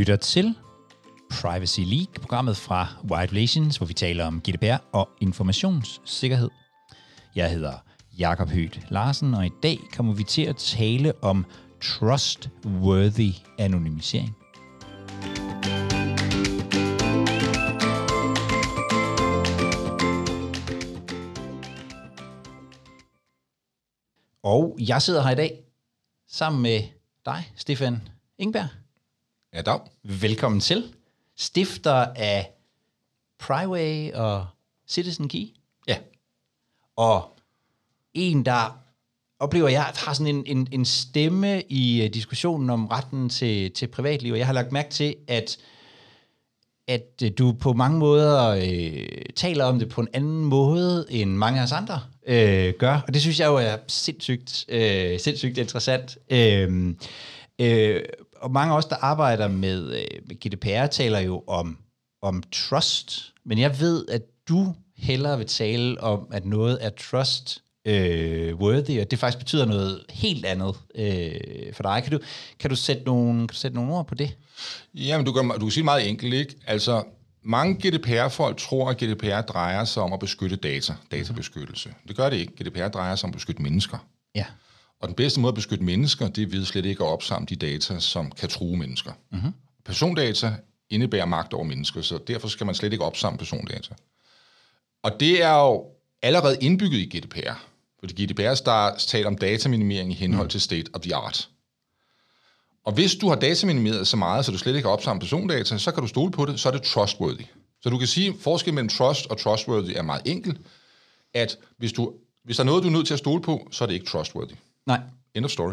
lytter til Privacy League, programmet fra White Relations, hvor vi taler om GDPR og informationssikkerhed. Jeg hedder Jakob Hødt Larsen, og i dag kommer vi til at tale om trustworthy anonymisering. Og jeg sidder her i dag sammen med dig, Stefan Ingberg. Ja, dag. Velkommen til. Stifter af Pryway og Citizen Key. Ja. Og en, der oplever, jeg har sådan en, en, en stemme i uh, diskussionen om retten til, til privatliv. Og jeg har lagt mærke til, at at øh, du på mange måder øh, taler om det på en anden måde, end mange af os andre øh, gør. Og det synes jeg jo er sindssygt, øh, sindssygt interessant. Øh, øh, og mange af os, der arbejder med, øh, med GDPR, taler jo om, om trust. Men jeg ved, at du hellere vil tale om, at noget er trust øh, worthy, og det faktisk betyder noget helt andet øh, for dig. Kan du, kan, du sætte nogle, kan du sætte nogle ord på det? Jamen, du kan, du kan sige meget enkelt, ikke? Altså, mange GDPR-folk tror, at GDPR drejer sig om at beskytte data, databeskyttelse. Det gør det ikke. GDPR drejer sig om at beskytte mennesker. Ja. Og den bedste måde at beskytte mennesker, det er ved slet ikke at opsamle de data, som kan true mennesker. Mm-hmm. Persondata indebærer magt over mennesker, så derfor skal man slet ikke opsamle persondata. Og det er jo allerede indbygget i GDPR. Fordi GDPR taler om dataminimering i henhold mm. til state of the art. Og hvis du har dataminimeret så meget, så du slet ikke har opsamlet persondata, så kan du stole på det, så er det trustworthy. Så du kan sige, at forskellen mellem trust og trustworthy er meget enkel, at hvis, du, hvis der er noget, du er nødt til at stole på, så er det ikke trustworthy. Nej. End of story.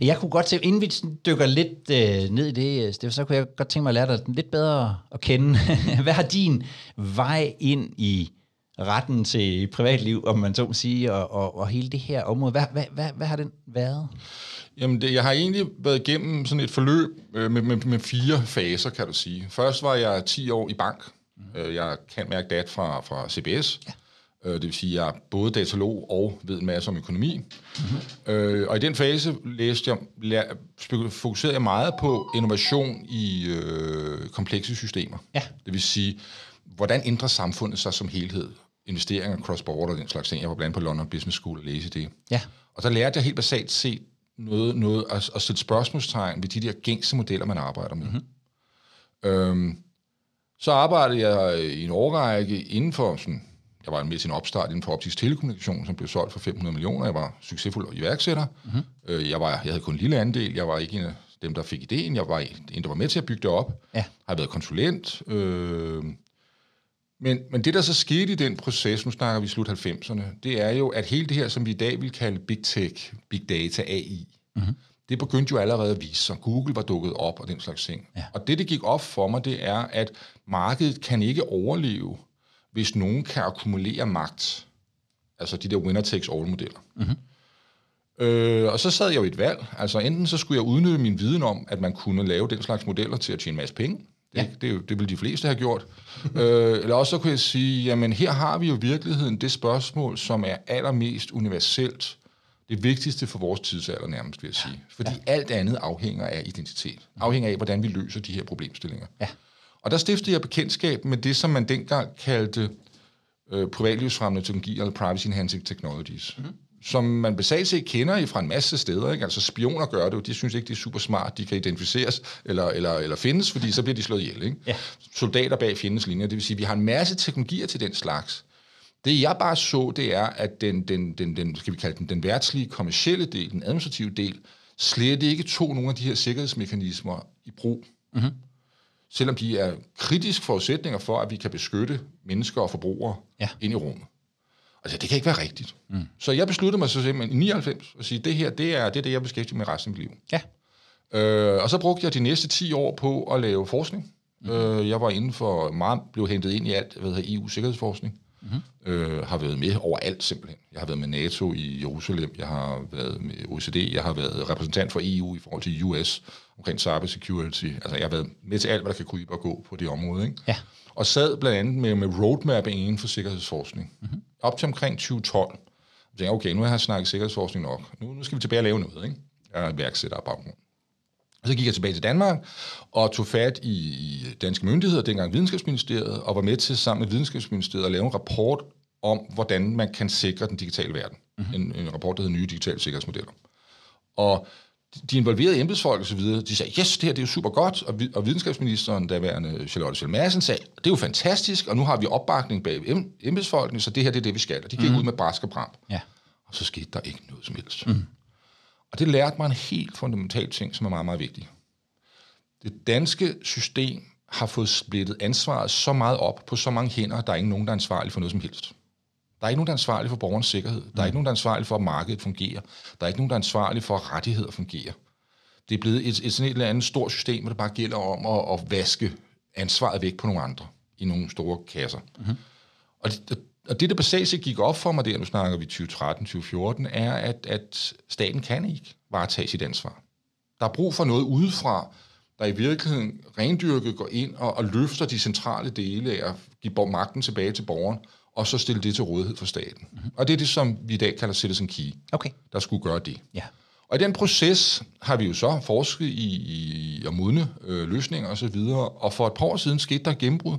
Jeg kunne godt tænke, inden vi dykker lidt øh, ned i det, Steffen, så kunne jeg godt tænke mig at lære dig lidt bedre at kende. Hvad har din vej ind i retten til privatliv, om man så må sige, og, og, og hele det her område, hvad, hvad, hvad, hvad har den været? Jamen, det, jeg har egentlig været igennem sådan et forløb øh, med, med, med fire faser, kan du sige. Først var jeg 10 år i bank. Mm. Jeg kan mærke dat fra, fra CBS. Ja. Øh, det vil sige, at jeg er både datalog og ved en masse om økonomi. Mm-hmm. Øh, og i den fase læste jeg, fokuserede jeg meget på innovation i øh, komplekse systemer. Ja. Det vil sige, hvordan ændrer samfundet sig som helhed? Investeringer, cross-border og den slags ting. Jeg var blandt på London Business School og læse det. Ja. Og der lærte jeg helt basalt set noget, noget at, at sætte spørgsmålstegn ved de der gængse modeller, man arbejder med. Mm-hmm. Øhm, så arbejdede jeg i en årrække inden for sådan, jeg var med en opstart inden for optisk telekommunikation, som blev solgt for 500 millioner. Jeg var succesfuld iværksætter. Mm-hmm. Jeg, var, jeg havde kun en lille andel. Jeg var ikke en af dem, der fik ideen. Jeg var en, der var med til at bygge det op. Ja. Har været konsulent. Øh, men, men det, der så skete i den proces, nu snakker vi slut 90'erne, det er jo, at hele det her, som vi i dag vil kalde big tech, big data, AI, mm-hmm. det begyndte jo allerede at vise sig. Google var dukket op og den slags ting. Ja. Og det, det gik op for mig, det er, at markedet kan ikke overleve, hvis nogen kan akkumulere magt. Altså de der winner-takes-all-modeller. Mm-hmm. Øh, og så sad jeg jo i et valg. Altså enten så skulle jeg udnytte min viden om, at man kunne lave den slags modeller til at tjene en masse penge. Det, ja. det, det ville de fleste have gjort. øh, eller også så kunne jeg sige, jamen her har vi jo virkeligheden det spørgsmål, som er allermest universelt. Det vigtigste for vores tidsalder nærmest, vil jeg sige. Fordi ja. alt andet afhænger af identitet. Afhænger af, hvordan vi løser de her problemstillinger. Ja. Og der stiftede jeg bekendtskab med det, som man dengang kaldte øh, privatlivsfremmende teknologier, eller privacy enhancing technologies. Mm-hmm som man basalt set kender fra en masse steder. Ikke? Altså spioner gør det jo, de synes ikke, det er super smart, de kan identificeres eller, eller, eller findes, fordi så bliver de slået ihjel. Ikke? Ja. Soldater bag fjendens linjer, det vil sige, at vi har en masse teknologier til den slags. Det jeg bare så, det er, at den, den, den, den skal vi kalde den, den værtslige kommercielle del, den administrative del, slet ikke tog nogle af de her sikkerhedsmekanismer i brug. Mm-hmm. Selvom de er kritisk forudsætninger for, at vi kan beskytte mennesker og forbrugere ja. ind i rummet. Altså, det kan ikke være rigtigt. Mm. Så jeg besluttede mig så simpelthen i 99 at sige, det her, det er det, er det jeg beskæftiger med resten af mit liv. Ja. Øh, og så brugte jeg de næste 10 år på at lave forskning. Mm. Øh, jeg var inden for meget, blev hentet ind i alt, hvad hedder EU-sikkerhedsforskning. Mm-hmm. Øh, har været med overalt simpelthen. Jeg har været med NATO i Jerusalem, jeg har været med OECD, jeg har været repræsentant for EU i forhold til US omkring cybersecurity. Altså jeg har været med til alt, hvad der kan krybe og gå på det område. Ikke? Ja. Og sad blandt andet med, med roadmapping inden for sikkerhedsforskning. Mm-hmm. Op til omkring 2012. Jeg tænkte, okay, nu har jeg snakket sikkerhedsforskning nok. Nu, nu skal vi tilbage og lave noget. Ikke? Jeg er værksætter af baggrund. Så gik jeg tilbage til Danmark og tog fat i, i danske myndigheder, dengang Videnskabsministeriet, og var med til sammen med Videnskabsministeriet at lave en rapport om, hvordan man kan sikre den digitale verden. Mm-hmm. En, en rapport, der hedder Nye Digitale Sikkerhedsmodeller. Og de involverede embedsfolk og så videre, de sagde, yes, det her det er jo super godt, og, og videnskabsministeren, daværende Charlotte Schell Madsen, sagde, det er jo fantastisk, og nu har vi opbakning bag embedsfolkene, så det her det er det, vi skal. Og de gik mm. ud med brask og bram. Ja. Og så skete der ikke noget som helst. Mm. Og det lærte mig en helt fundamental ting, som er meget, meget vigtig. Det danske system har fået splittet ansvaret så meget op på så mange hænder, at der er ikke nogen, der er ansvarlig for noget som helst. Der er ikke nogen, der er ansvarlig for borgernes sikkerhed. Der er ikke nogen, der er ansvarlig for, at markedet fungerer. Der er ikke nogen, der er ansvarlig for, at rettigheder fungerer. Det er blevet et, et sådan et eller andet stort system, hvor det bare gælder om at, at vaske ansvaret væk på nogle andre i nogle store kasser. Mm-hmm. Og, det, og det, der basalt set gik op for mig der, nu snakker vi 2013-2014, er, at, at staten kan ikke varetage sit ansvar. Der er brug for noget udefra, der i virkeligheden rendyrket går ind og, og løfter de centrale dele af at give magten tilbage til borgeren, og så stille det til rådighed for staten. Mm-hmm. Og det er det, som vi i dag kalder citizen key, okay. der skulle gøre det. Ja. Og i den proces har vi jo så forsket i, i at modne øh, løsninger osv., og, og for et par år siden skete der gennembrud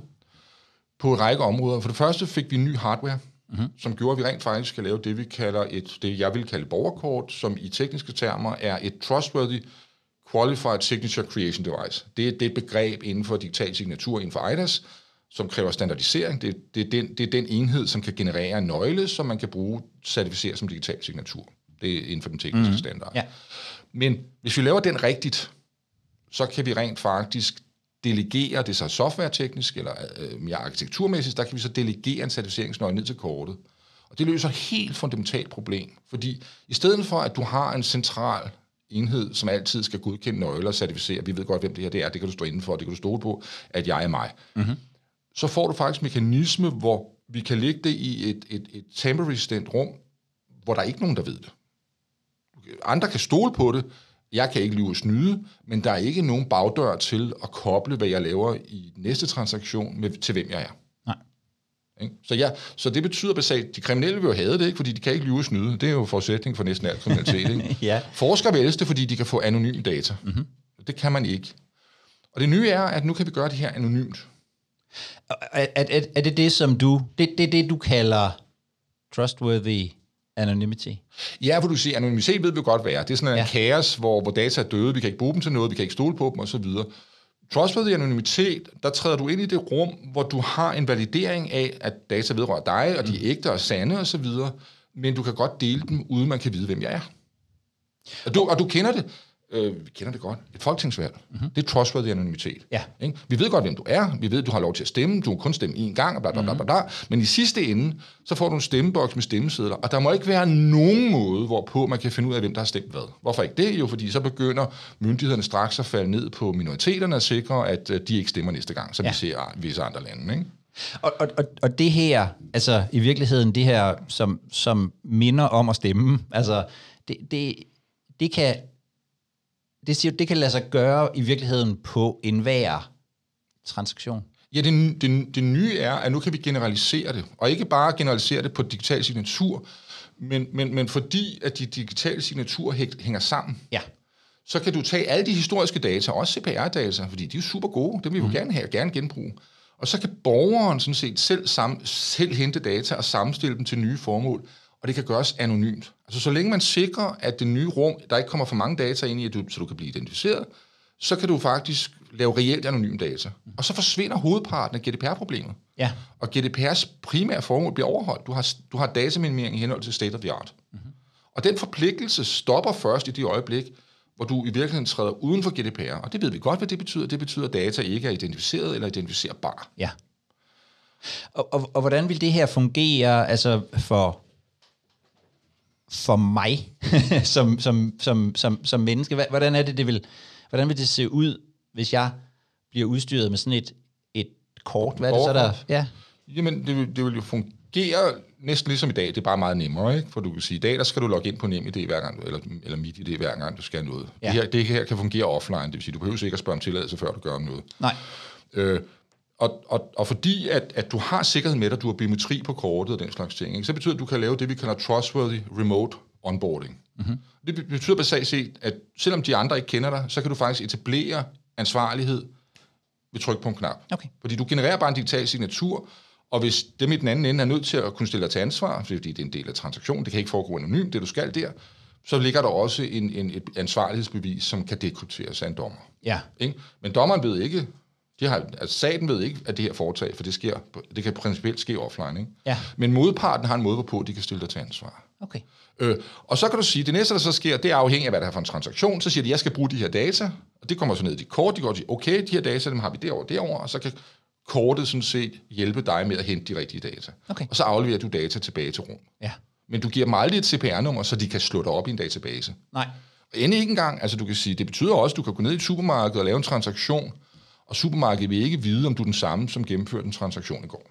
på en række områder. For det første fik vi ny hardware, mm-hmm. som gjorde, at vi rent faktisk kan lave det, vi kalder et, det jeg vil kalde borgerkort, som i tekniske termer er et trustworthy Qualified Signature Creation Device. Det er det begreb inden for digital signatur inden for IDAS, som kræver standardisering. Det, det, er den, det er den enhed, som kan generere en nøgle, som man kan bruge certificere som digital signatur. Det er inden for den tekniske mm. standard. Ja. Men hvis vi laver den rigtigt, så kan vi rent faktisk delegere det så softwareteknisk eller øh, mere arkitekturmæssigt, der kan vi så delegere en certificeringsnøgle ned til kortet. Og det løser et helt fundamentalt problem, fordi i stedet for, at du har en central enhed, som altid skal godkende nøgler og certificere, vi ved godt, hvem det her det er, det kan du stå inden for, det kan du stole på, at jeg er mig. Mm-hmm så får du faktisk mekanisme, hvor vi kan lægge det i et, et, et tamper-resistent rum, hvor der er ikke nogen, der ved det. Andre kan stole på det, jeg kan ikke lyve og snyde, men der er ikke nogen bagdør til at koble, hvad jeg laver i næste transaktion med, til hvem jeg er. Nej. Så, ja, så det betyder basalt, de kriminelle vil jo have det, ikke? fordi de kan ikke lyve og snyde. Det er jo forudsætning for næsten alt kriminalitet. Ikke? ja. Forskere vil det, fordi de kan få anonym data. Mm-hmm. Det kan man ikke. Og det nye er, at nu kan vi gøre det her anonymt. Er, er, er det det, som du, det, det, det du kalder trustworthy anonymity? Ja, for du siger, anonymitet ved vi godt, er. Det er sådan en ja. kaos, hvor, hvor data er døde, vi kan ikke bruge dem til noget, vi kan ikke stole på dem osv. Trustworthy anonymitet, der træder du ind i det rum, hvor du har en validering af, at data vedrører dig, og de er mm. ægte og sande osv., men du kan godt dele dem, uden man kan vide, hvem jeg er. Og du, og du kender det. Øh, vi kender det godt. Et folketingsvalg. Mm-hmm. Det er trustworthy anonymitet. Ja. Ikke? Vi ved godt, hvem du er. Vi ved, du har lov til at stemme. Du kan kun stemme én gang, og bla, bla, bla, bla, bla. Men i sidste ende, så får du en stemmeboks med stemmesedler. Og der må ikke være nogen måde, hvorpå man kan finde ud af, hvem der har stemt hvad. Hvorfor ikke det? Jo, fordi så begynder myndighederne straks at falde ned på minoriteterne og sikre, at øh, de ikke stemmer næste gang, som ja. vi ser i visse andre lande. Ikke? Og, og, og, og det her, altså i virkeligheden det her, som, som minder om at stemme, altså det, det, det kan det, siger, det kan lade sig gøre i virkeligheden på enhver transaktion. Ja, det, det, det nye er, at nu kan vi generalisere det, og ikke bare generalisere det på digital signatur, men, men, men fordi at de digitale signaturer hænger sammen, ja. så kan du tage alle de historiske data, også CPR-data, fordi de er super gode, dem vil vi mm. gerne have og gerne genbruge. Og så kan borgeren sådan set selv, sam, selv hente data og sammenstille dem til nye formål og det kan gøres anonymt. Altså så længe man sikrer, at det nye rum, der ikke kommer for mange data ind i, at du, så du kan blive identificeret, så kan du faktisk lave reelt anonym data. Og så forsvinder hovedparten af GDPR-problemet. Ja. Og GDPR's primære formål bliver overholdt. Du har, du har dataminimering i henhold til state of the art. Mm-hmm. Og den forpligtelse stopper først i det øjeblik, hvor du i virkeligheden træder uden for GDPR. Og det ved vi godt, hvad det betyder. Det betyder, at data ikke er identificeret eller identificerbar. Ja. Og, og, og hvordan vil det her fungere altså for for mig som, som, som, som, som menneske? Hvordan er det, det vil, hvordan vil det se ud, hvis jeg bliver udstyret med sådan et, et kort? Hvad er det så, der... Ja. Jamen, det, vil, det vil jo fungere næsten ligesom i dag. Det er bare meget nemmere, ikke? For du kan sige, i dag der skal du logge ind på NemID hver gang, eller, eller MitID hver gang, du skal noget. Ja. Det, her, det her kan fungere offline, det vil sige, du behøver ikke at spørge om tilladelse, før du gør noget. Nej. Øh, og, og, og fordi at, at du har sikkerhed med dig, du har biometri på kortet og den slags ting, ikke? så betyder det, at du kan lave det, vi kalder trustworthy remote onboarding. Mm-hmm. Det betyder basalt set, at selvom de andre ikke kender dig, så kan du faktisk etablere ansvarlighed ved tryk på en knap. Okay. Fordi du genererer bare en digital signatur, og hvis dem i den anden ende er nødt til at kunne stille dig til ansvar, fordi det er en del af transaktionen, det kan ikke foregå anonymt, det du skal der, så ligger der også en, en, et ansvarlighedsbevis, som kan dekrypteres af en dommer. Ja. Ikke? Men dommeren ved ikke, de har, altså staten ved ikke, at det her foretag, for det, sker, det kan principielt ske offline. Ikke? Ja. Men modparten har en måde, hvorpå de kan stille dig til ansvar. Okay. Øh, og så kan du sige, det næste, der så sker, det er afhængigt af, hvad det er for en transaktion. Så siger de, jeg skal bruge de her data, og det kommer så ned i dit kort. De går siger, okay, de her data, dem har vi derovre derovre, og så kan kortet sådan set hjælpe dig med at hente de rigtige data. Okay. Og så afleverer du data tilbage til rum. Ja. Men du giver dem aldrig et CPR-nummer, så de kan slå dig op i en database. Nej. Og endelig ikke engang, altså du kan sige, det betyder også, at du kan gå ned i et supermarked og lave en transaktion, og supermarkedet vil ikke vide, om du er den samme, som gennemførte en transaktion i går.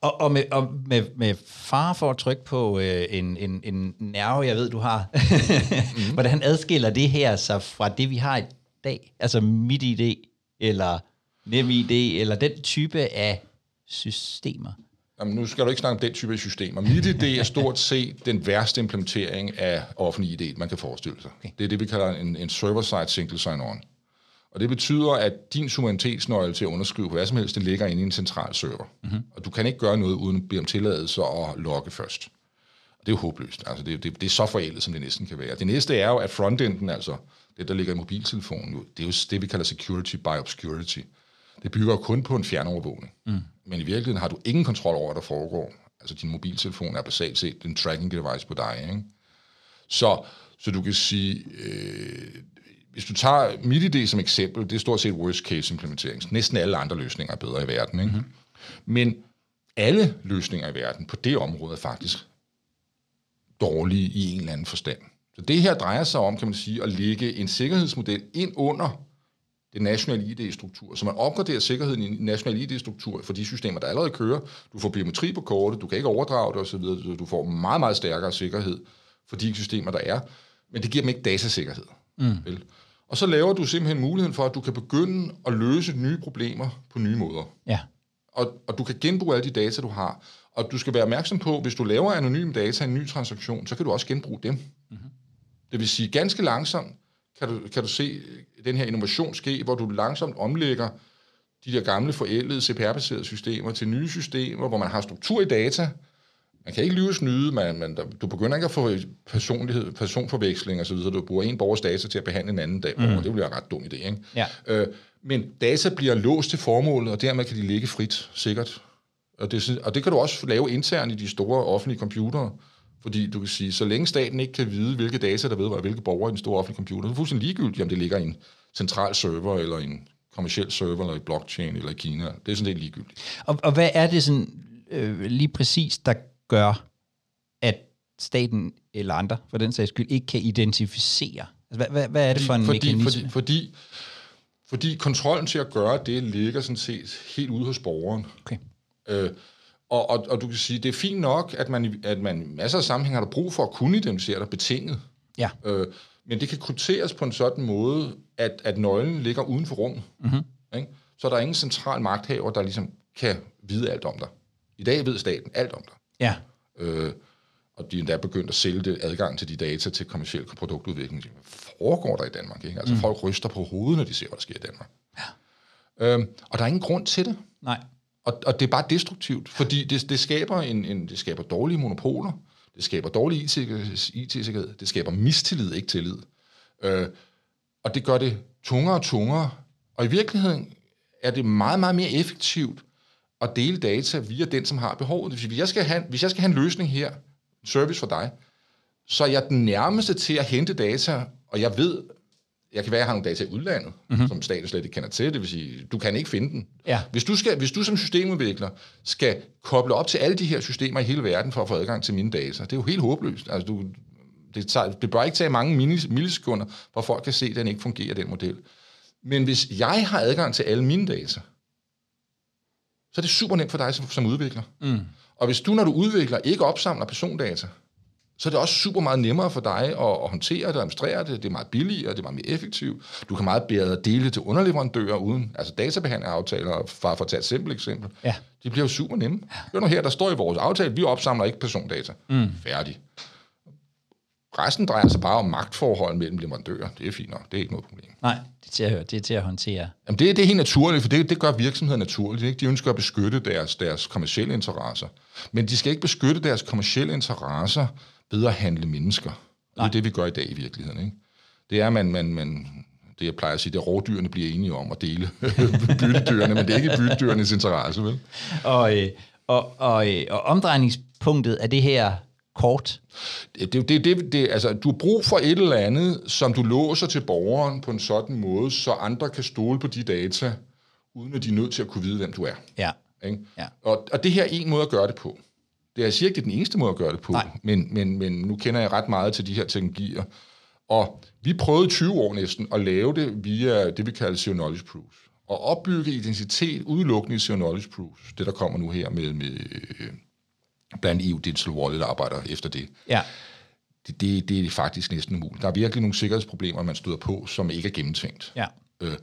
Og, og, med, og med, med far for at trykke på øh, en, en, en nerve, jeg ved, du har. mm. Hvordan adskiller det her sig fra det, vi har i dag? Altså MitID, eller NemID, eller den type af systemer? Jamen, nu skal du ikke snakke om den type af systemer. MitID er stort set den værste implementering af offentlig ID, man kan forestille sig. Okay. Det er det, vi kalder en, en server-side single sign-on. Og det betyder, at din suverænitetsnøgle til at underskrive på hvad som helst, den ligger inde i en central server. Mm-hmm. Og du kan ikke gøre noget uden at bede om tilladelse og logge først. Og det er jo håbløst. Altså, det, det, det er så forældet, som det næsten kan være. Det næste er jo, at frontenden, altså det, der ligger i mobiltelefonen, det er jo det, vi kalder security by obscurity. Det bygger kun på en fjernovervågning. Mm. Men i virkeligheden har du ingen kontrol over, hvad der foregår. Altså din mobiltelefon er basalt set en tracking device på dig. Ikke? Så, så du kan sige, øh, hvis du tager MitID som eksempel, det er stort set worst case implementering. Næsten alle andre løsninger er bedre i verden. Ikke? Mm-hmm. Men alle løsninger i verden på det område er faktisk dårlige i en eller anden forstand. Så det her drejer sig om, kan man sige, at lægge en sikkerhedsmodel ind under det nationale ID-struktur. Så man opgraderer sikkerheden i en national ID-struktur for de systemer, der allerede kører. Du får biometri på kortet, du kan ikke overdrage det osv., så du får meget, meget stærkere sikkerhed for de systemer, der er. Men det giver dem ikke datasikkerhed. Mm. Vel? Og så laver du simpelthen muligheden for, at du kan begynde at løse nye problemer på nye måder. Ja. Og, og du kan genbruge alle de data, du har. Og du skal være opmærksom på, hvis du laver anonyme data i en ny transaktion, så kan du også genbruge dem. Mm-hmm. Det vil sige, ganske langsomt kan du, kan du se den her innovation ske, hvor du langsomt omlægger de der gamle forældede CPR-baserede systemer til nye systemer, hvor man har struktur i data. Man kan ikke lyve snyde, man, man, du begynder ikke at få personlighed, personforveksling og så du bruger en borgers data til at behandle en anden dag, mm. det bliver en ret dum idé. Ikke? Ja. Øh, men data bliver låst til formålet, og dermed kan de ligge frit, sikkert. Og det, og det kan du også lave internt i de store offentlige computere, fordi du kan sige, så længe staten ikke kan vide, hvilke data der vedrører hvilke borgere i den store offentlige computer, så er det fuldstændig ligegyldigt, om det ligger i en central server, eller en kommersiel server, eller i blockchain, eller i Kina. Det er sådan lidt ligegyldigt. Og, og hvad er det sådan øh, lige præcis, der gør, at staten eller andre, for den sags skyld, ikke kan identificere? Altså, hvad, hvad, hvad er det for en fordi, mekanisme? Fordi, fordi, fordi kontrollen til at gøre det ligger sådan set helt ude hos borgeren. Okay. Øh, og, og, og du kan sige, det er fint nok, at man, at man i masser af sammenhæng har der brug for at kunne identificere dig betinget. Ja. Øh, men det kan krypteres på en sådan måde, at, at nøglen ligger uden for rummet. Mm-hmm. Ikke? Så der er ingen central magthaver, der ligesom kan vide alt om dig. I dag ved staten alt om dig. Ja. Øh, og de er endda begyndt at sælge det adgang til de data til kommersiel produktudvikling. Hvad foregår der i Danmark? Ikke? Altså mm. folk ryster på hovedet, når de ser, hvad der sker i Danmark. Ja. Øhm, og der er ingen grund til det. Nej. Og, og det er bare destruktivt, fordi det, det, skaber en, en, det skaber dårlige monopoler, det skaber dårlig IT-sikkerhed, det skaber mistillid, ikke tillid. Øh, og det gør det tungere og tungere. Og i virkeligheden er det meget, meget mere effektivt at dele data via den, som har behovet. Hvis jeg skal have, hvis jeg skal have en løsning her, service for dig, så er jeg den nærmeste til at hente data, og jeg ved, jeg kan være, at jeg har nogle data i udlandet, mm-hmm. som staten slet ikke kender til, det vil sige, du kan ikke finde den. Ja. Hvis, du skal, hvis du som systemudvikler skal koble op til alle de her systemer i hele verden for at få adgang til mine data, det er jo helt håbløst. Altså, du, det, tager, det bør ikke tage mange millisekunder, hvor folk kan se, at den ikke fungerer, den model. Men hvis jeg har adgang til alle mine data, så er det super nemt for dig som, som udvikler. Mm. Og hvis du, når du udvikler, ikke opsamler persondata, så er det også super meget nemmere for dig at, at håndtere det og administrere det. Det er meget billigere, det er meget mere effektivt. Du kan meget bedre dele det til underleverandører uden, altså databehandleraftaler, for, for at tage et simpelt eksempel. Ja. De bliver jo super nemme. Hør nu her, der står i vores aftale, vi opsamler ikke persondata. Mm. Færdig. Resten drejer sig bare om magtforhold mellem leverandører. Det er fint nok. Det er ikke noget problem. Nej, det er til at høre. Det er til at håndtere. Jamen det, det er helt naturligt, for det, det gør virksomheder naturligt. Ikke? De ønsker at beskytte deres, deres kommersielle interesser. Men de skal ikke beskytte deres kommersielle interesser ved at handle mennesker. Nej. Det er det, vi gør i dag i virkeligheden. Ikke? Det er, man, man, man, det jeg plejer at sige, det er rådyrene bliver enige om at dele byttedyrene, men det er ikke byttedyrenes interesse, vel? Og, øh, og, og, øh, og omdrejningspunktet af det her kort? Det, det, det, det, altså, du har brug for et eller andet, som du låser til borgeren på en sådan måde, så andre kan stole på de data, uden at de er nødt til at kunne vide, hvem du er. Ja. Ikke? Ja. Og, og det her er en måde at gøre det på. Det er, jeg siger ikke, det er den eneste måde at gøre det på, men, men, men nu kender jeg ret meget til de her teknologier. Og vi prøvede 20 år næsten at lave det via det, vi kalder Zero Knowledge Proofs. Og opbygge identitet udelukkende i Zero Knowledge Proofs. Det, der kommer nu her med, med blandt EU Digital Wallet, der arbejder efter det. Ja. Det, det, det er faktisk næsten umuligt. Der er virkelig nogle sikkerhedsproblemer, man støder på, som ikke er gennemtænkt. Ja. Øh,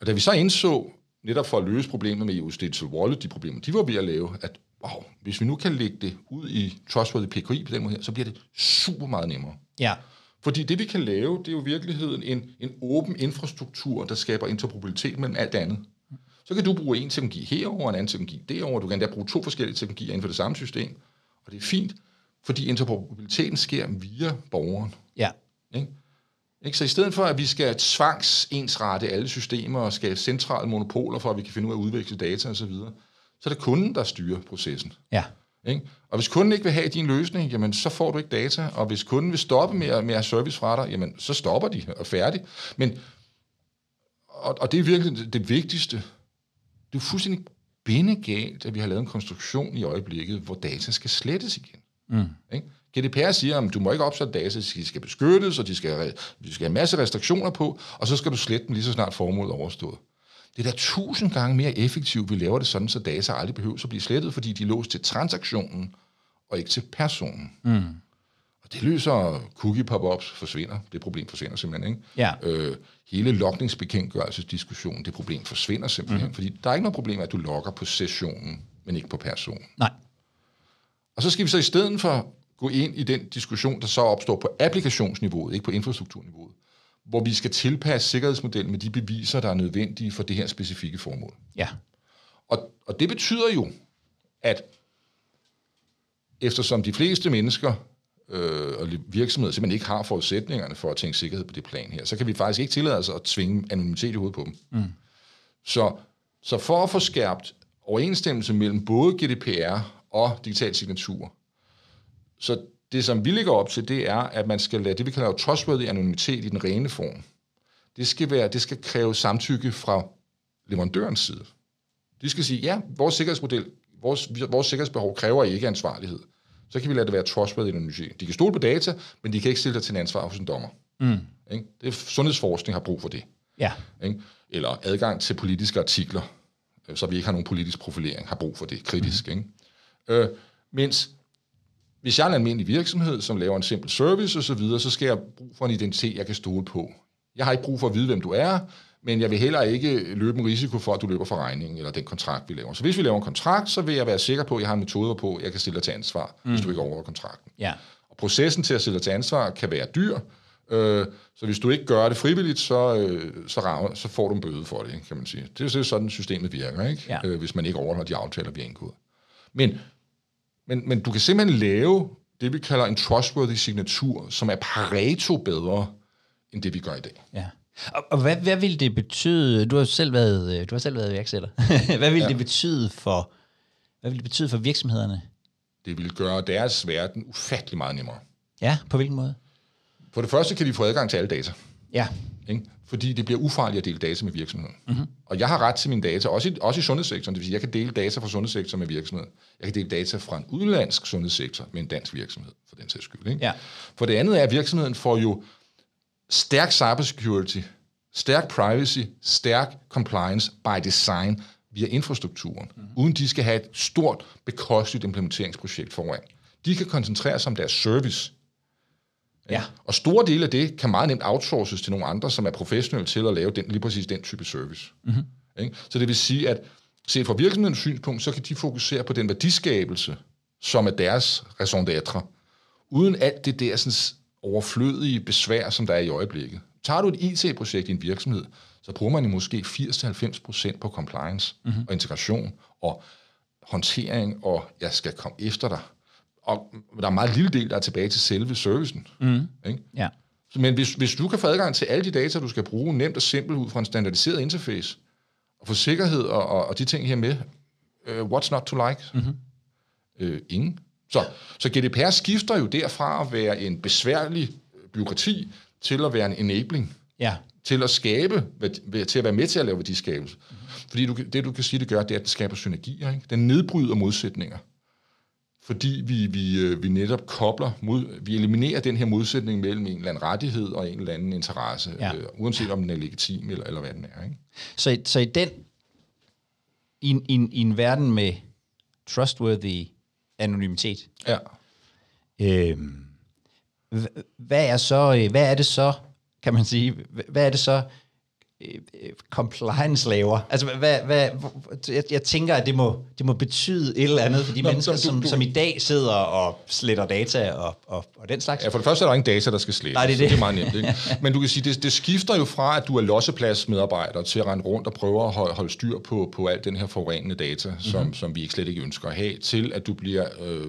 og da vi så indså, netop for at løse problemet med EU's Digital Wallet, de problemer, de var ved at lave, at wow, hvis vi nu kan lægge det ud i Trustworthy PKI på den måde her, så bliver det super meget nemmere. Ja. Fordi det, vi kan lave, det er jo i virkeligheden en, en åben infrastruktur, der skaber interoperabilitet mellem alt andet. Så kan du bruge en teknologi herover, en anden teknologi derover. Du kan endda bruge to forskellige teknologier inden for det samme system. Og det er fint, fordi interoperabiliteten sker via borgeren. Ja. Ikke? Ikke? Så i stedet for, at vi skal tvangsensrette alle systemer og skal centrale monopoler for, at vi kan finde ud af at udveksle data osv., så, så er det kunden, der styrer processen. Ja. Ikke? Og hvis kunden ikke vil have din løsning, jamen, så får du ikke data. Og hvis kunden vil stoppe med at, med at service fra dig, jamen, så stopper de og færdig. Men, og, og det er virkelig det vigtigste. Det er fuldstændig bindegalt, at vi har lavet en konstruktion i øjeblikket, hvor data skal slettes igen. Mm. Ikke? GDPR siger, at du må ikke opsætte data, de skal beskyttes, og de skal, de skal have en masse restriktioner på, og så skal du slette dem lige så snart formålet er overstået. Det er da tusind gange mere effektivt, vi laver det sådan, så data aldrig behøver at blive slettet, fordi de er låst til transaktionen, og ikke til personen. Mm. Det løser cookie pop-ups forsvinder. Det problem forsvinder simpelthen, ikke? Ja. Øh, hele logningsbekendtgørelsesdiskussionen, det problem forsvinder simpelthen, mm. fordi der er ikke noget problem, at du logger på sessionen, men ikke på personen. Nej. Og så skal vi så i stedet for gå ind i den diskussion, der så opstår på applikationsniveauet, ikke på infrastrukturniveauet, hvor vi skal tilpasse sikkerhedsmodellen med de beviser, der er nødvendige for det her specifikke formål. Ja. Og, og det betyder jo, at eftersom de fleste mennesker øh, og virksomheder simpelthen ikke har forudsætningerne for at tænke sikkerhed på det plan her, så kan vi faktisk ikke tillade os at tvinge anonymitet i hovedet på dem. Mm. Så, så for at få skærpt overensstemmelse mellem både GDPR og digital signatur, så det, som vi ligger op til, det er, at man skal lade det, vi kalder trustworthy anonymitet i den rene form. Det skal, være, det skal kræve samtykke fra leverandørens side. De skal sige, ja, vores sikkerhedsmodel, vores, vores sikkerhedsbehov kræver ikke ansvarlighed. Så kan vi lade det være trustworthy anonymitet. De kan stole på data, men de kan ikke stille dig til en ansvar hos en dommer. Mm. Ikke? Det sundhedsforskning har brug for det. Ja. Ikke? Eller adgang til politiske artikler, øh, så vi ikke har nogen politisk profilering, har brug for det kritisk. Mm. Ikke? Øh, mens hvis jeg er en almindelig virksomhed, som laver en simpel service osv., så, videre, så skal jeg bruge for en identitet, jeg kan stole på. Jeg har ikke brug for at vide, hvem du er, men jeg vil heller ikke løbe en risiko for, at du løber for regningen eller den kontrakt, vi laver. Så hvis vi laver en kontrakt, så vil jeg være sikker på, at jeg har en metode på, at jeg kan stille dig til ansvar, mm. hvis du ikke overholder kontrakten. Ja. Og processen til at stille dig til ansvar kan være dyr, øh, så hvis du ikke gør det frivilligt, så, øh, så, rammer, så får du en bøde for det, kan man sige. Det er sådan, systemet virker, ikke? Ja. Øh, hvis man ikke overholder de aftaler, vi har indgået. Men men, men du kan simpelthen lave det, vi kalder en trustworthy signatur, som er pareto bedre, end det, vi gør i dag. Ja. Og, og hvad, hvad vil det betyde, du har selv været, øh, du har selv været iværksætter, hvad vil ja. det betyde for, hvad vil det betyde for virksomhederne? Det vil gøre deres verden ufattelig meget nemmere. Ja, på hvilken måde? For det første kan de få adgang til alle data. Ja. Ikke? Fordi det bliver ufarligt at dele data med virksomheden. Mm-hmm. Og jeg har ret til mine data, også i, også i sundhedssektoren. Det vil sige, jeg kan dele data fra sundhedssektoren med virksomheden. Jeg kan dele data fra en udenlandsk sundhedssektor med en dansk virksomhed, for den sags skyld. Ikke? Ja. For det andet er, at virksomheden får jo stærk cybersecurity, stærk privacy, stærk compliance by design via infrastrukturen, mm. uden de skal have et stort, bekosteligt implementeringsprojekt foran. De kan koncentrere sig om deres service, Ja. Og store dele af det kan meget nemt outsources til nogle andre, som er professionelle til at lave den, lige præcis den type service. Mm-hmm. Ikke? Så det vil sige, at set fra virksomhedens synspunkt, så kan de fokusere på den værdiskabelse, som er deres raison d'être, uden alt det der sådan, overflødige besvær, som der er i øjeblikket. Tager du et IT-projekt i en virksomhed, så bruger man jo måske 80-90% på compliance mm-hmm. og integration og håndtering, og jeg skal komme efter dig. Og der er en meget lille del, der er tilbage til selve servicen. Mm. Ikke? Ja. Men hvis, hvis du kan få adgang til alle de data, du skal bruge, nemt og simpelt ud fra en standardiseret interface, og få sikkerhed og, og, og de ting her med, uh, what's not to like? Mm-hmm. Uh, ingen. Så, så GDPR skifter jo derfra at være en besværlig byråkrati til at være en enabling. Ja. Til at skabe, til at være med til at lave værdiskabelse. Mm-hmm. Fordi du, det, du kan sige, det gør, det er, at det skaber synergier. Ikke? Den nedbryder modsætninger fordi vi, vi, øh, vi netop kobler, mod, vi eliminerer den her modsætning mellem en eller anden rettighed og en eller anden interesse, ja. øh, uanset om den er legitim eller, eller hvad den er. Ikke? Så, så i den, i, i, i en verden med trustworthy anonymitet, ja. øh, hvad er så, øh, hvad er det så, kan man sige, hvad er det så, Øh, compliance laver? Altså, hvad, hvad, jeg, jeg tænker, at det må, det må betyde et eller andet for de Nå, mennesker, du, som, du, som i dag sidder og sletter data og, og, og den slags. Ja, for det første er der ingen data, der skal slettes. Nej, det er det. det er meget nemt. Ikke? Men du kan sige, det, det skifter jo fra, at du er lossepladsmedarbejder til at rende rundt og prøve at holde, holde styr på, på alt den her forurenende data, mm-hmm. som, som vi ikke slet ikke ønsker at have, til at du bliver øh,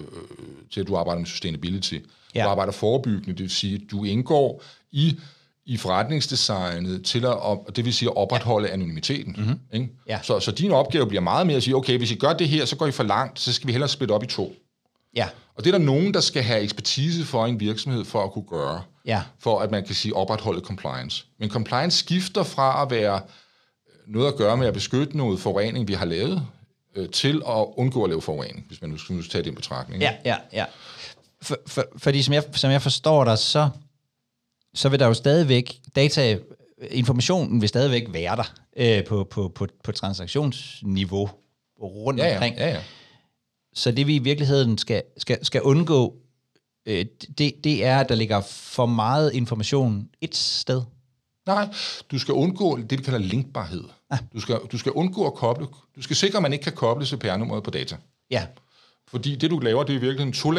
til at du arbejder med sustainability. Ja. Du arbejder forebyggende, det vil sige, at du indgår i i forretningsdesignet til at, op, det vil sige at opretholde anonymiteten. Mm-hmm. Ikke? Ja. Så, så din opgave bliver meget mere at sige, okay, hvis I gør det her, så går I for langt, så skal vi hellere splitte op i to. Ja. Og det er der nogen, der skal have ekspertise for en virksomhed for at kunne gøre, ja. for at man kan sige opretholde compliance. Men compliance skifter fra at være noget at gøre med at beskytte noget forurening, vi har lavet, øh, til at undgå at lave forurening, hvis man nu skal tage det i betragtning. Ja, ja, ja. For, for, fordi som jeg, som jeg forstår dig, så så vil der jo stadigvæk, data, informationen vil stadigvæk være der øh, på, på, på, på transaktionsniveau rundt ja, ja, omkring. Ja, ja. Så det vi i virkeligheden skal, skal, skal undgå, øh, det, det er, at der ligger for meget information et sted. Nej, du skal undgå det, vi kalder linkbarhed. Ja. Du, skal, du skal undgå at koble, du skal sikre, at man ikke kan koble CPR-nummeret på data. Ja. Fordi det, du laver, det er virkelig en to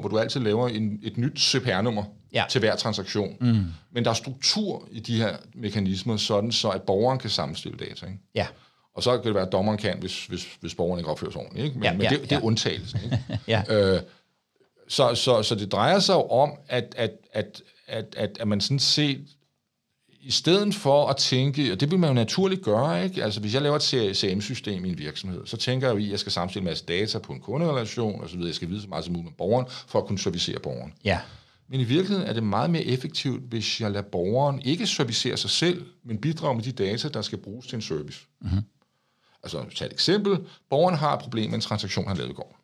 hvor du altid laver en, et nyt CPR-nummer ja. til hver transaktion. Mm. Men der er struktur i de her mekanismer, sådan så at borgeren kan sammenstille data. Ikke? Ja. Og så kan det være, at dommeren kan, hvis, hvis, hvis borgeren ikke opfører sig ordentligt. Ikke? Men, ja, men ja, det, det er undtagelsen. Ikke? ja. øh, så, så, så det drejer sig jo om, at, at, at, at, at, at man sådan set i stedet for at tænke, og det vil man jo naturligt gøre, ikke? Altså hvis jeg laver et CRM-system i en virksomhed, så tænker jeg jo i, at jeg skal sammenstille en masse data på en kunderelation, og så videre. Jeg skal vide så meget som muligt om borgeren, for at kunne servicere borgeren. Ja. Men i virkeligheden er det meget mere effektivt, hvis jeg lader borgeren ikke servicere sig selv, men bidrage med de data, der skal bruges til en service. Mm-hmm. Altså, tag et eksempel. Borgeren har et problem med en transaktion, han lavede i går.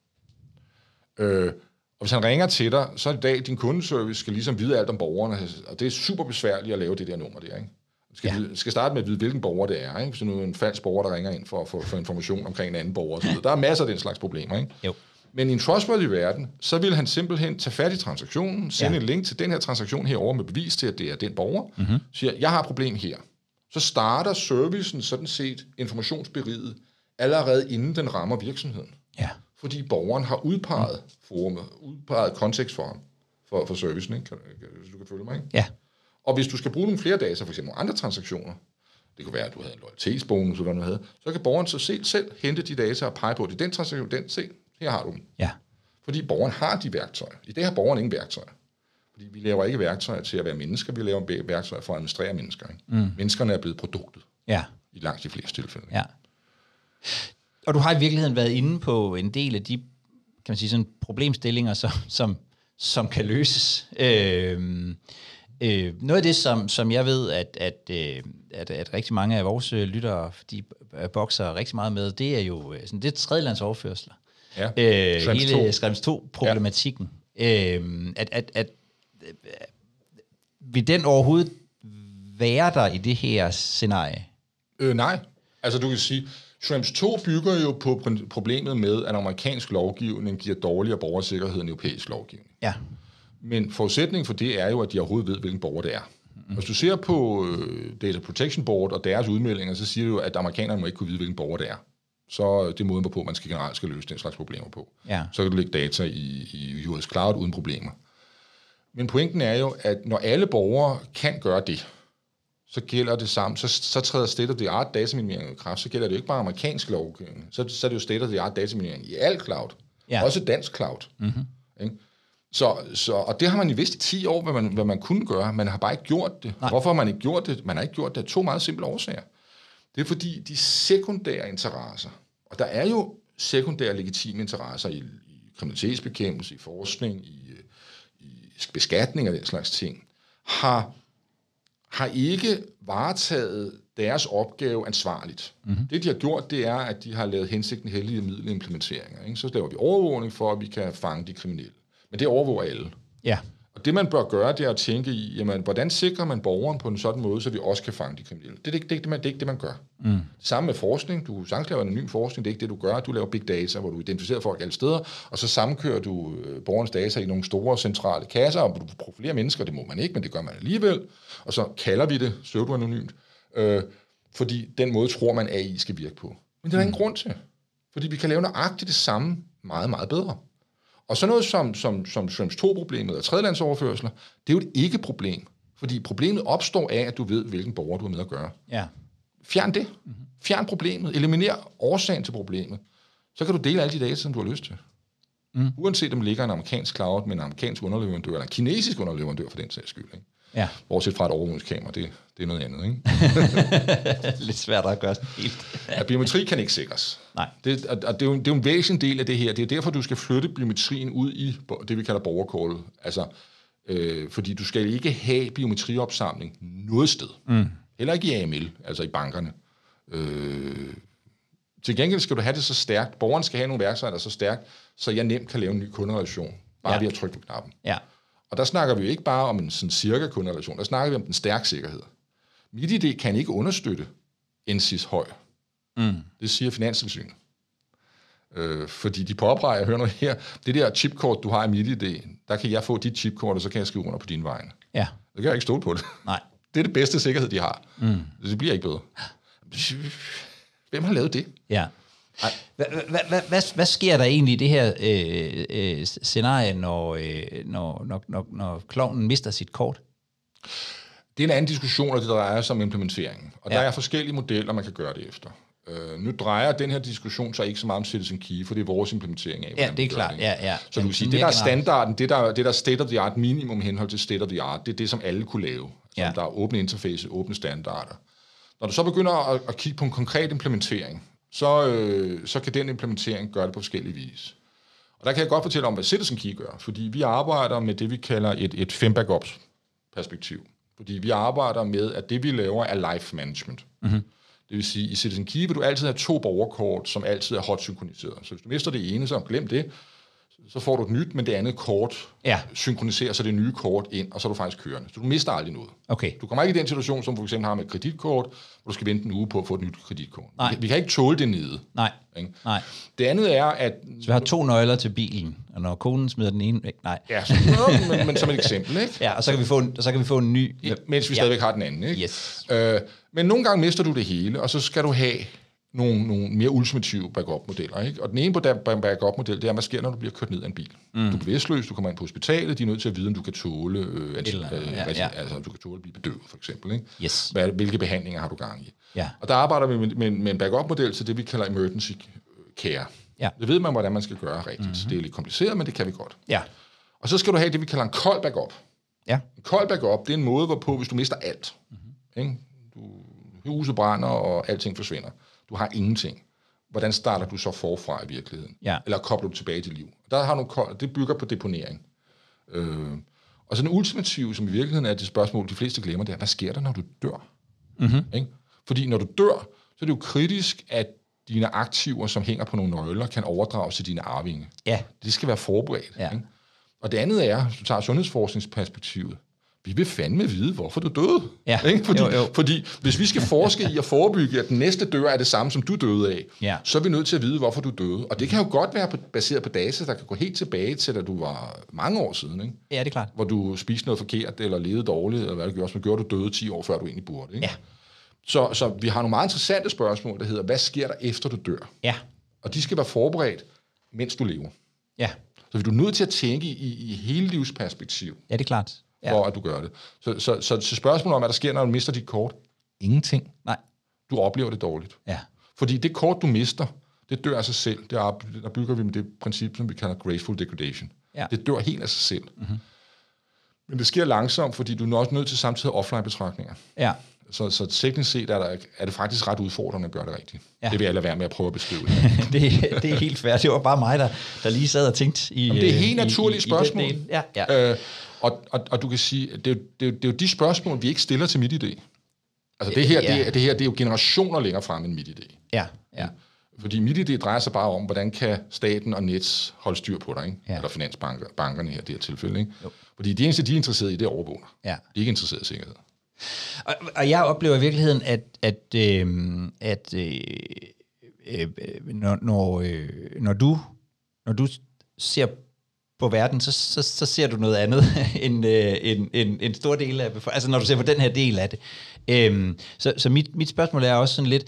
Øh, og hvis han ringer til dig, så er det i dag, din kundeservice skal ligesom vide alt om borgeren, og det er super besværligt at lave det der nummer der, ikke? Du skal, ja. skal starte med at vide, hvilken borger det er, ikke? Hvis nu er en falsk borger, der ringer ind for, for, for information omkring en anden borger. Så der er masser af den slags problemer, ikke? Jo. Men i en trustworthy verden, så vil han simpelthen tage fat i transaktionen, sende ja. en link til den her transaktion herover med bevis til, at det er den borger, mm-hmm. siger, jeg har et problem her. Så starter servicen sådan set informationsberiget allerede inden den rammer virksomheden. Ja fordi borgeren har udpeget forumet, udpeget kontekst for ham, for, for servicen, ikke? Kan, kan, du kan følge mig, ikke? Ja. Og hvis du skal bruge nogle flere data, for eksempel nogle andre transaktioner, det kunne være, at du havde en loyalitetsbonus, eller du havde, så kan borgeren så selv, selv hente de data og pege på, at det er den transaktion, den, se, her har du dem. Ja. Fordi borgeren har de værktøjer. I det har borgeren ingen værktøjer. Fordi vi laver ikke værktøjer til at være mennesker, vi laver værktøjer for at administrere mennesker. Ikke? Mm. Menneskerne er blevet produktet. Ja. I langt de fleste tilfælde. Ja. Og du har i virkeligheden været inde på en del af de kan man sige, sådan problemstillinger, som, som, som kan løses. Øh, øh, noget af det, som, som jeg ved, at, at, øh, at, at rigtig mange af vores øh, lyttere, de bokser rigtig meget med, det er jo øh, sådan, det er tredjelandsoverførsler. Ja. Øh, hele Skrems 2-problematikken. Ja. Øh, at, at, at, at vil den overhovedet være der i det her scenarie? Øh, nej. Altså du kan sige, Shrimps 2 bygger jo på problemet med, at amerikansk lovgivning giver dårligere borgersikkerhed end europæisk lovgivning. Ja. Men forudsætningen for det er jo, at de overhovedet ved, hvilken borger det er. Mm. Hvis du ser på øh, Data Protection Board og deres udmeldinger, så siger det jo, at amerikanerne må ikke kunne vide, hvilken borger det er. Så det er måden, hvorpå man skal generelt skal løse den slags problemer på. Ja. Så kan du lægge data i, i US Cloud uden problemer. Men pointen er jo, at når alle borgere kan gøre det, så gælder det samme, så, så træder state of the art dataminimering i kraft, så gælder det jo ikke bare amerikansk lovgivning, så, så er det jo state of the art dataminimering i al cloud, Ja. også dansk cloud. Mm-hmm. Ikke? Så, så, og det har man jo vidst i 10 år, hvad man, hvad man kunne gøre, man har bare ikke gjort det. Nej. Hvorfor har man ikke gjort det? Man har ikke gjort det af to meget simple årsager. Det er fordi de sekundære interesser, og der er jo sekundære legitime interesser i, i kriminalitetsbekæmpelse, i forskning, i, i beskatning og den slags ting, har, har ikke varetaget deres opgave ansvarligt. Mm-hmm. Det, de har gjort, det er, at de har lavet hensigten heldige middelimplementeringer. Ikke? Så laver vi overvågning for, at vi kan fange de kriminelle. Men det overvåger alle. Ja. Og det, man bør gøre, det er at tænke i, jamen, hvordan sikrer man borgeren på en sådan måde, så vi også kan fange de kriminelle. Det er, ikke, det, det, man, det er ikke det, man gør. Mm. Samme med forskning. Du sagtens laver anonym forskning, det er ikke det, du gør. Du laver big data, hvor du identificerer folk alle steder, og så sammenkører du øh, borgernes data i nogle store centrale kasser, og du profilerer mennesker, det må man ikke, men det gør man alligevel. Og så kalder vi det pseudo-anonymt, øh, fordi den måde tror man, AI skal virke på. Men det er der ingen grund til. Fordi vi kan lave nøjagtigt det samme meget, meget bedre. Og så noget som, som, som Schrems 2-problemet og tredjelandsoverførsler, det er jo et ikke-problem. Fordi problemet opstår af, at du ved, hvilken borger du har med at gøre. Ja. Fjern det. Fjern problemet. Eliminer årsagen til problemet. Så kan du dele alle de data, som du har lyst til. Mm. Uanset om det ligger en amerikansk cloud med en amerikansk underleverandør, eller en kinesisk underleverandør for den sags skyld. Ikke? Ja. Bortset fra et overvågningskamera, det, det er noget andet. Ikke? Lidt svært at gøre sådan helt. Ja, biometri kan ikke sikres. Nej. Det, og, og det, er jo, det er jo en væsentlig del af det her. Det er derfor, du skal flytte biometrien ud i det, vi kalder borgerkortet. Altså, øh, fordi du skal ikke have biometriopsamling noget sted. Mm. Heller ikke i AML, altså i bankerne. Øh, til gengæld skal du have det så stærkt. Borgeren skal have nogle værktøjer, der er så stærkt, så jeg nemt kan lave en ny kunderelation, bare ja. ved at trykke på knappen. Ja. Og der snakker vi jo ikke bare om en sådan cirka kunderelation, der snakker vi om den stærke sikkerhed. MitID kan ikke understøtte NSIS høj. Mm. Det siger Finanstilsynet. Øh, fordi de påpeger, hør noget her, det der chipkort, du har i MitID, der kan jeg få dit chipkort, og så kan jeg skrive under på din vegne. Ja. Det kan jeg ikke stole på det. Nej. Det er det bedste sikkerhed, de har. Mm. Det bliver ikke bedre. Hvem har lavet det? Ja. Hvad, sker der egentlig i det her øh, øh, scenarie, når, øh, når, når, når, når klovnen mister sit kort? Det er en anden diskussion, og det drejer sig om implementeringen. Og Ja. der er forskellige modeller, man kan gøre det efter. Øh, nu drejer den her diskussion sig ikke så meget om Citizen Key, for det er vores implementering af, Ja, det er klart. Ja, ja. Så du vil sige, det der er standarden, det der, det der er state of the art minimum i henhold til state of the art, det er det, som alle kunne lave. Så Ja. Der er åbne interface, åbne standarder. Når du så begynder at, at kigge på en konkret implementering, så, øh, så kan den implementering gøre det på forskellige vis. Og der kan jeg godt fortælle om, hvad Citizen Key gør, fordi vi arbejder med det, vi kalder et, et fem backups perspektiv. Fordi vi arbejder med, at det vi laver er life management. Mm-hmm. Det vil sige, i Citizen Key vil du altid have to borgerkort, som altid er hot synkroniseret. Så hvis du mister det ene, så glem det. Så får du et nyt, men det andet kort Ja. synkroniserer så det nye kort ind, og så er du faktisk kørende. Så du mister aldrig noget. Okay. Du kommer ikke i den situation, som for eksempel har med et kreditkort, hvor du skal vente en uge på at få et nyt kreditkort. Nej. Vi, kan- vi kan ikke tåle det nede. Nej. Ikke? Nej. Det andet er, at... Så vi har to nøgler til bilen, og når konen smider den ene væk, nej. Ja, så, men, men som et eksempel, ikke? Ja, og så kan vi få en, så kan vi få en ny. mens vi ja. stadigvæk har den anden. Ikke? Yes. Øh, men nogle gange mister du det hele, og så skal du have nogle, nogle mere ultimative backup-modeller. Ikke? Og den ene på der backup-model, det er, hvad sker, når du bliver kørt ned af en bil. Mm. Du er bevidstløs, du kommer ind på hospitalet, de er nødt til at vide, om du kan tåle, øh, anti, eller øh, ja, ja. altså om du kan tåle at blive bedøvet, for eksempel. Ikke? Yes. Hvad, hvilke behandlinger har du gang i? Ja. Og der arbejder vi med, med, med en backup-model til det, vi kalder emergency care. Ja. Det ved man, hvordan man skal gøre rigtigt. Mm-hmm. Det er lidt kompliceret, men det kan vi godt. Ja. Og så skal du have det, vi kalder en kold backup. Ja. En kold backup, det er en måde, hvorpå, hvis du mister alt, Mhm. mm-hmm. ikke? Du, huset brænder, og alting forsvinder. Du har ingenting. Hvordan starter du så forfra i virkeligheden? Ja. Eller kobler du tilbage til liv? Der har du det bygger på deponering. Øh, og så den ultimative, som i virkeligheden er det spørgsmål, de fleste glemmer, det er, hvad sker der, når du dør? Mhm. Ikke? Fordi når du dør, så er det jo kritisk, at dine aktiver, som hænger på nogle nøgler, kan overdrages til dine arvinge. Ja. Det skal være forberedt. Ja. Ikke? Og det andet er, hvis du tager sundhedsforskningsperspektivet, vi vil fandme vide, hvorfor du døde. Ja. Ikke? Fordi, Jo, jo. fordi hvis vi skal forske i at forebygge, at den næste dør er det samme, som du døde af, Ja. så er vi nødt til at vide, hvorfor du døde. Og det kan jo godt være baseret på data, der kan gå helt tilbage til, da du var mange år siden. Ikke? Ja, det er klart. Hvor du spiste noget forkert, eller levede dårligt, eller hvad det gjorde, som gjorde, du døde 10 år, før du egentlig burde. Ikke? Ja. Så, så vi har nogle meget interessante spørgsmål, der hedder, hvad sker der efter du dør? Ja. Og de skal være forberedt, mens du lever. Ja. Så du er nødt til at tænke i, i hele livsperspektiv, Ja, det er klart. Ja. for at du gør det. Så, så, så, så spørgsmålet om, hvad der sker, når du mister dit kort? Ingenting. Nej. Du oplever det dårligt. Ja. Fordi det kort, du mister, det dør af sig selv. Det er, der bygger vi med det princip, som vi kalder graceful degradation. Ja. Det dør helt af sig selv. Mm-hmm. Men det sker langsomt, fordi du er også nødt til samtidig offline-betragtninger. Ja. Så, så teknisk set er, der, er det faktisk ret udfordrende at gøre det rigtigt. Ja. Det vil jeg lade være med at prøve at beskrive. det, det er helt fair. Det var bare mig, der, der lige sad og tænkte i Jamen, det er øh, helt i- naturlige i- i spørgsmål. del. Ja, ja. Øh, og, og, og du kan sige, det er, jo- det, er, jo- det er jo de spørgsmål, vi ikke stiller til MitID. Altså det her, Ja. det, det her det er jo generationer længere frem end MitID. ja, ja. Fordi MitID drejer sig bare om, hvordan kan staten og Nets holde styr på dig, ikke? Ja. eller finansbanker, bankerne her i det her tilfælde. Ikke? Jo. Fordi det eneste, de er interesseret i, det er overvågning. ja. De er ikke interesseret i sikkerhed. Og, og jeg oplever i virkeligheden, at, at, øh, at øh, øh, når, når, øh, når, du, når du ser på verden, så, så, så ser du noget andet end øh, en, en, en stor del af befolkningen. Altså når du ser på den her del af det. Øhm, så så mit, mit spørgsmål er også sådan lidt,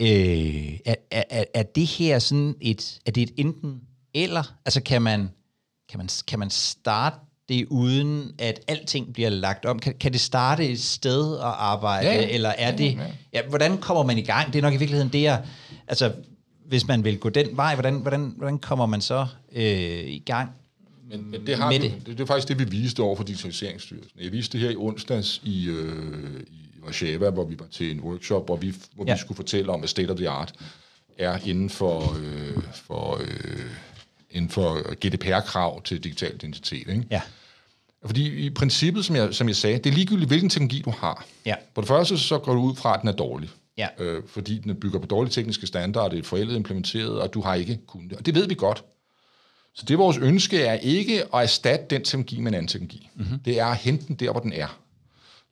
øh, er, er, er det her sådan et, er det et enten eller? Altså kan man, kan man, kan man starte det uden at alting bliver lagt om? Kan, kan det starte et sted at arbejde, Ja, ja. eller er det... Ja, hvordan kommer man i gang? Det er nok i virkeligheden det, jeg... Altså, hvis man vil gå den vej, hvordan, hvordan, hvordan kommer man så øh, i gang? Men, men det, har Med vi, det. det. Det, det er faktisk det, vi viste over for Digitaliseringsstyrelsen. Jeg viste det her i onsdags i, øh, i Warszawa, hvor vi var til en workshop, hvor vi, hvor Ja. vi skulle fortælle om, hvad state of the art er inden for, øh, for, øh, inden for GDPR-krav til digital identitet. Ikke? Ja, Fordi i princippet, som jeg, som jeg sagde, det er ligegyldigt, hvilken teknologi du har. Ja. På det første, så går du ud fra, at den er dårlig. Ja. Øh, fordi den bygger på dårlige tekniske standarder, det er forældet implementeret, og du har ikke kunnet det. Og det ved vi godt. Så det vores ønske er ikke at erstatte den teknologi med en anden teknologi. Mm-hmm. Det er at hente den der, hvor den er.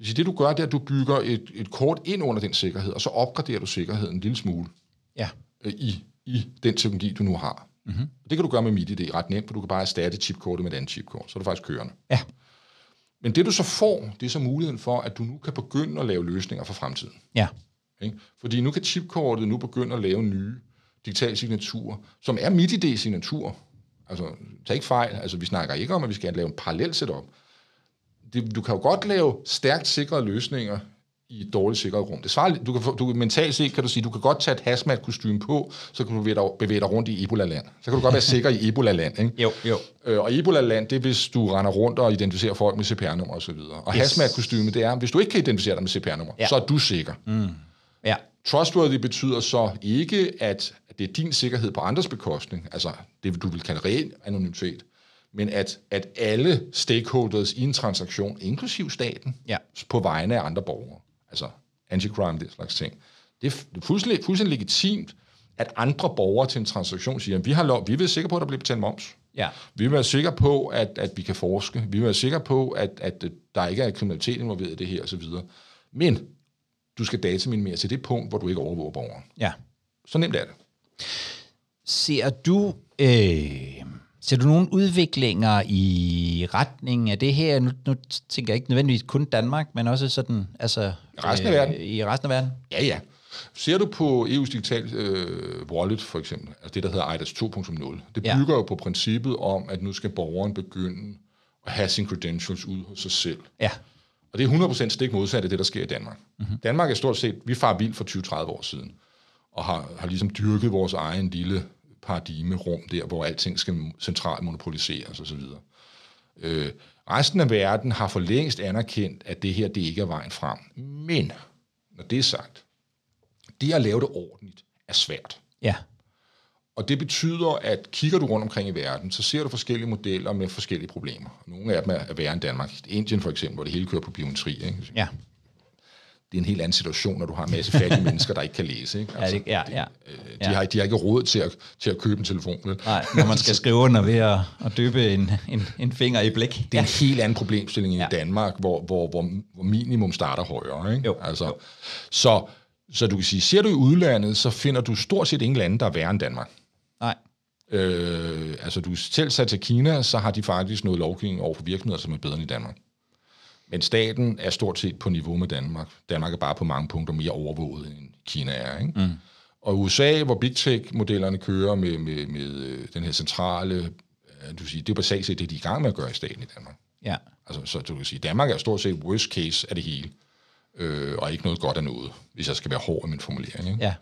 Sige, det du gør, det er, at du bygger et, et kort ind under den sikkerhed, og så opgraderer du sikkerheden en lille smule ja, øh, i, i den teknologi, du nu har. Mm-hmm. Det kan du gøre med MIDI, ret nemt, for du kan bare erstatte chipkortet med et andet chipkort, så er du faktisk kørende. ja, Men det du så får, det er så muligheden for, at du nu kan begynde at lave løsninger for fremtiden. ja, Ikke? Fordi nu kan chipkortet nu begynde at lave nye digitale signaturer, som er MIDI-signaturer. Altså, tag ikke fejl, altså vi snakker ikke om, at vi skal lave en parallel setup. Det, du kan jo godt lave stærkt sikrede løsninger i et dårligt sikret rum. Det svarer, du kan, du, mentalt set kan du sige, du kan godt tage et hazmat-kostume på, så kan du bevæge dig, bevæge dig rundt i Ebola-land. Så kan du godt være sikker i Ebola-land. Ikke? jo, jo, Øh, og Ebola-land, det er, hvis du render rundt og identificerer folk med CPR-nummer osv. Og Yes. yes. hazmat-kostyme, det er, hvis du ikke kan identificere dig med CPR-nummer, ja. så er du sikker. Mm. ja, Trustworthy betyder så ikke, at det er din sikkerhed på andres bekostning, altså det, du vil kalde reel anonymitet, men at, at alle stakeholders i en transaktion, inklusiv staten, Ja. på vegne af andre borgere, altså anti-crime, det slags ting, det er, det er fuldstændig, fuldstændig legitimt, at andre borgere til en transaktion siger, at vi har lov, vi vil være sikre på, at der bliver betalt moms. ja, Vi vil være sikre på, at, at vi kan forske. Vi vil være sikre på, at, at der ikke er kriminalitet involveret i det her osv. Men du skal dataminimere til det punkt, hvor du ikke overvåger borgeren. ja. Så nemt er det. Ser du, øh, ser du nogle udviklinger i retning af det her? Nu, nu tænker jeg ikke nødvendigvis kun Danmark, men også sådan, altså... Resten af verden. I resten af verden? Ja, ja. Ser du på EU's digital øh, wallet for eksempel, altså det, der hedder IDAS 2.0, det Ja. bygger jo på princippet om, at nu skal borgeren begynde at have sine credentials ude hos sig selv. Ja, Og det er 100% stik modsat af det, der sker i Danmark. Mm-hmm. Danmark er stort set, vi far vild for 20-30 år siden, og har, har ligesom dyrket vores egen lille paradigmerum der, hvor alting skal centralt monopoliseres osv. Øh, resten af verden har for længst anerkendt, at det her, det ikke er vejen frem. Men, når det er sagt, det at lave det ordentligt er svært. ja, Og det betyder, at kigger du rundt omkring i verden, så ser du forskellige modeller med forskellige problemer. Nogle af dem er værre end Danmark. Indien for eksempel, hvor det hele kører på biometri. Ikke? ja. Det er en helt anden situation, når du har en masse fattige mennesker, der ikke kan læse. Ikke? Ja, det, ja, ja. øh, de, ja. har, de har ikke råd til at, til at købe en telefon. Vel? Nej, når man skal skrive under ved at, at døbe en, en, en finger i blæk. Det er en helt anden problemstilling end Ja. i Danmark, hvor, hvor, hvor, hvor minimum starter højere. Ikke? Jo, Altså, jo. Så, så du kan sige, ser du i udlandet, så finder du stort set ingen lande, der er værre end Danmark. Øh, altså du selv sat til Kina, så har de faktisk noget lovgivning over for virksomheder, som er bedre end i Danmark. Men staten er stort set på niveau med Danmark. Danmark er bare på mange punkter mere overvåget, end Kina er. Ikke? Mm. Og USA, hvor big tech-modellerne kører med, med, med øh, den her centrale øh, Du kan sige, det er basalt set det, de er i gang med at gøre i staten i Danmark. Ja. Altså, så du kan sige, Danmark er stort set worst case af det hele, øh, og ikke noget godt af noget, hvis jeg skal være hård i min formulering. Ikke? Ja.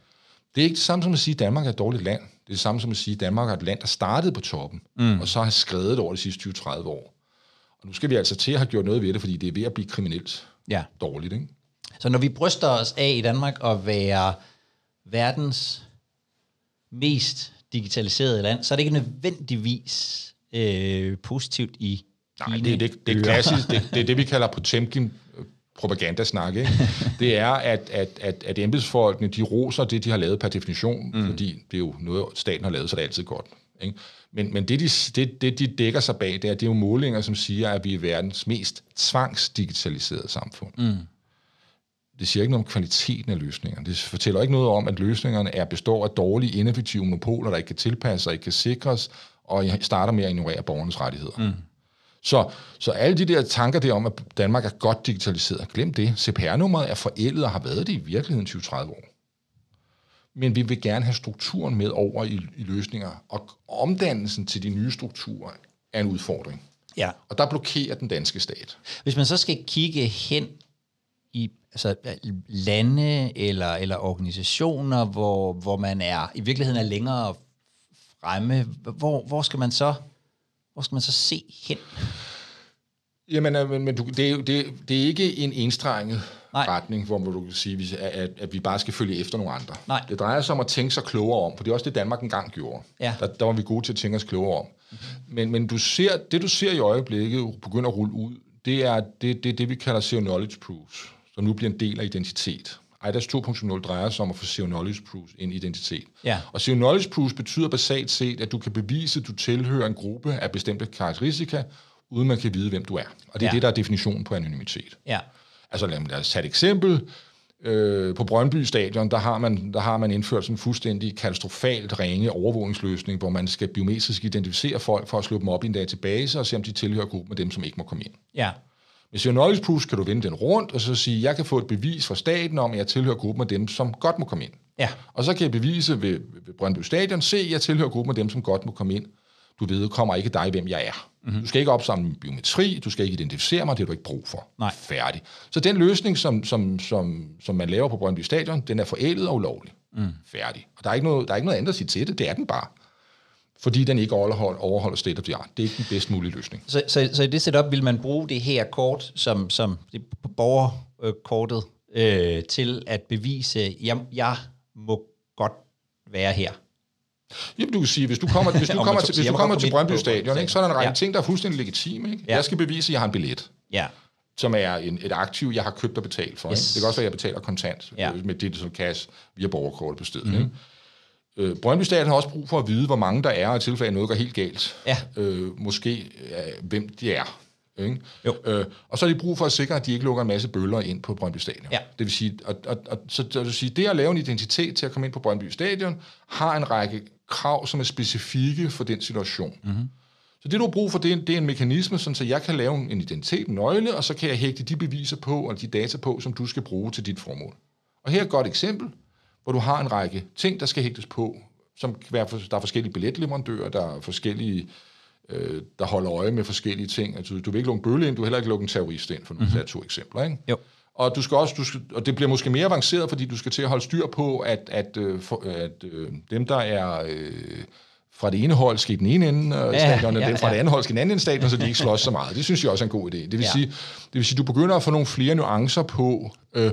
Det er ikke det samme som at sige, at Danmark er et dårligt land. Det er det samme som at sige, at Danmark er et land, der startede på toppen, mm. og så har skrevet over de sidste 20-30 år. Og nu skal vi altså til at have gjort noget ved det, fordi det er ved at blive kriminelt Ja. dårligt. Ikke? Så når vi bryster os af i Danmark at være verdens mest digitaliserede land, så er det ikke nødvendigvis øh, positivt i Nej, det, det, det er ører. klassisk. Det, det er det, vi kalder Potemkin propagandasnak. Ikke? Det er, at, at, at, at embedsfolkene, de roser det, de har lavet per definition, mm. fordi det er jo noget, staten har lavet, så det er altid godt. Ikke? Men, men det, de, det, det, de dækker sig bag, det er, det er jo målinger, som siger, at vi er verdens mest tvangsdigitaliserede samfund. Mm. Det siger ikke noget om kvaliteten af løsningerne. Det fortæller ikke noget om, at løsningerne er består af dårlige, ineffektive monopoler, der ikke kan tilpasse sig, ikke kan sikres, og starter med at ignorere borgernes rettigheder. Mm. Så, så alle de der tanker der om, at Danmark er godt digitaliseret, glem det. CPR-nummeret er forældet og har været det i virkeligheden 20-30 år. Men vi vil gerne have strukturen med over i, i løsninger, og omdannelsen til de nye strukturer er en udfordring. Ja. Og der blokerer den danske stat. Hvis man så skal kigge hen i altså, lande eller, eller organisationer, hvor, hvor man er i virkeligheden er længere fremme, hvor, hvor skal man så hvor skal man så se hen? Jamen, øh, men, men du, det, er, det, det er ikke en enstrenget Nej. retning, hvor man- du kan sige, at, at vi bare skal følge efter nogle andre. Nej. Det drejer sig om at tænke sig klogere om, for det er også det, Danmark engang gjorde. Ja. Der, der var vi gode til at tænke os klogere om. Mm-hmm. Men, men du ser, det, du ser i øjeblikket begynder at rulle ud, det er det, det, det vi kalder Zero Knowledge Proofs, som nu bliver en del af identitet. IDAS 2.0 drejer sig om at få Zero Knowledge Proofs i identitet. Ja. Og Zero Knowledge Proofs betyder basalt set, at du kan bevise, at du tilhører en gruppe af bestemte karakteristika, uden man kan vide, hvem du er. Og det er Ja. det, der er definitionen på anonymitet. Ja. Altså lad, lad os tage et eksempel. Øh, på Brøndby Stadion, der har, man, der har man indført sådan en fuldstændig katastrofalt ringe overvågningsløsning, hvor man skal biometrisk identificere folk for at slå dem op i en database og se, om de tilhører gruppen af dem, som ikke må komme ind. Ja. Med Zero Knowledge Proofs kan du vende den rundt og så sige, jeg kan få et bevis fra staten om, at jeg tilhører gruppen af dem, som godt må komme ind. Ja. Og så kan jeg bevise ved, ved Brøndby Stadion, se, jeg tilhører gruppen af dem, som godt må komme ind. Du ved, kommer ikke dig, hvem jeg er. Mm-hmm. Du skal ikke opsamle min biometri, du skal ikke identificere mig, det har du ikke brug for. Nej. Færdig. Så den løsning, som, som, som, som man laver på Brøndby Stadion, den er forældet og ulovlig. Mm. Færdig. Og der er, ikke noget, der er ikke noget andet at sige til det, det er den bare. Fordi den ikke overholder, overholder state of the art. Det er ikke den bedst mulige løsning. Så, så, så i det setup vil man bruge det her kort, som, som det borgerkortet, øh, til at bevise, at jeg, jeg må godt være her. Jamen, du kan sige, hvis du kommer, hvis du kommer til, hvis du kommer til Brøndby Stadion, ikke, så er der en række Ja. ting, der er fuldstændig legitime. Ikke? Ja. Jeg skal bevise, at jeg har en billet. Ja. som er en, et aktiv, jeg har købt og betalt for. Yes. Yes. Det kan også være, at jeg betaler kontant Ja. ja. med digital cash via borgerkortet på stedet. Mm-hmm. Øh, Brøndby Stadion har også brug for at vide, hvor mange der er, og i tilfælde af noget går helt galt. Ja. Øh, måske øh, hvem de er. Ikke? Jo. Øh, og så har de brug for at sikre, at de ikke lukker en masse bøller ind på Brøndby Stadion. Ja. Det vil sige, og, og, og, så, så det, vil sige, det at lave en identitet til at komme ind på Brøndby Stadion, har en række krav, som er specifikke for den situation. Mm-hmm. Så det, du har brug for, det er, det er en mekanisme, sådan, så jeg kan lave en identitet, en nøgle, og så kan jeg hægte de beviser på, og de data på, som du skal bruge til dit formål. Og her er et godt eksempel, hvor du har en række ting, der skal hægtes på, som kan være, der er forskellige billetleverandører, der er forskellige, øh, der holder øje med forskellige ting. Altså, du vil ikke lukke en bølle ind, du vil heller ikke lukke en terrorist ind, for nu mm-hmm. to eksempler. Ikke? Jo. Og, du skal også, du skal, og det bliver måske mere avanceret, fordi du skal til at holde styr på, at, at, øh, for, at øh, dem, der er øh, fra det ene hold, skal i den ene ende af Ja, stadion, og ja, fra ja. det andet hold skal i den anden ende stadion, så de ikke slås så meget. Det synes jeg også er en god idé. Det vil, ja. sige, det vil sige, du begynder at få nogle flere nuancer på, øh,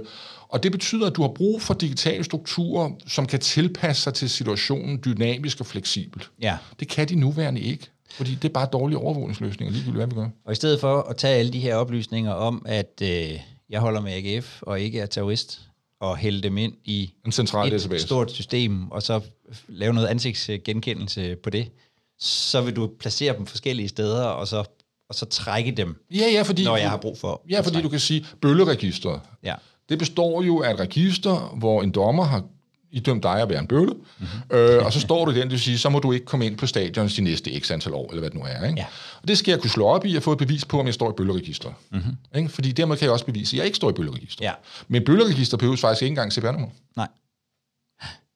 og det betyder, at du har brug for digitale strukturer, som kan tilpasse sig til situationen dynamisk og fleksibelt. Ja. Det kan de nuværende ikke, fordi det er bare dårlige overvågningsløsninger, ligegyldigt hvad vi gør. Og i stedet for at tage alle de her oplysninger om, at øh, jeg holder med AGF og ikke er terrorist, og hælde dem ind i En central et database. stort system, og så lave noget ansigtsgenkendelse på det, så vil du placere dem forskellige steder, og så, og så trække dem, Ja, ja, fordi, når jeg har brug for. Ja, fordi du kan sige, bølleregisteret, Ja. Det består jo af et register, hvor en dommer har idømt dig at være en bølle, mm-hmm. øh, og så står du i den, det vil sige, så må du ikke komme ind på stadion de næste x antal år, eller hvad det nu er. Ikke? Ja. Og det skal jeg kunne slå op i og få et bevis på, om jeg står i bølleregisteret. Mm-hmm. Ikke? Fordi dermed kan jeg også bevise, at jeg ikke står i bølleregisteret. Ja. Men bølleregister behøves faktisk ikke engang CPR-nummer. Nej.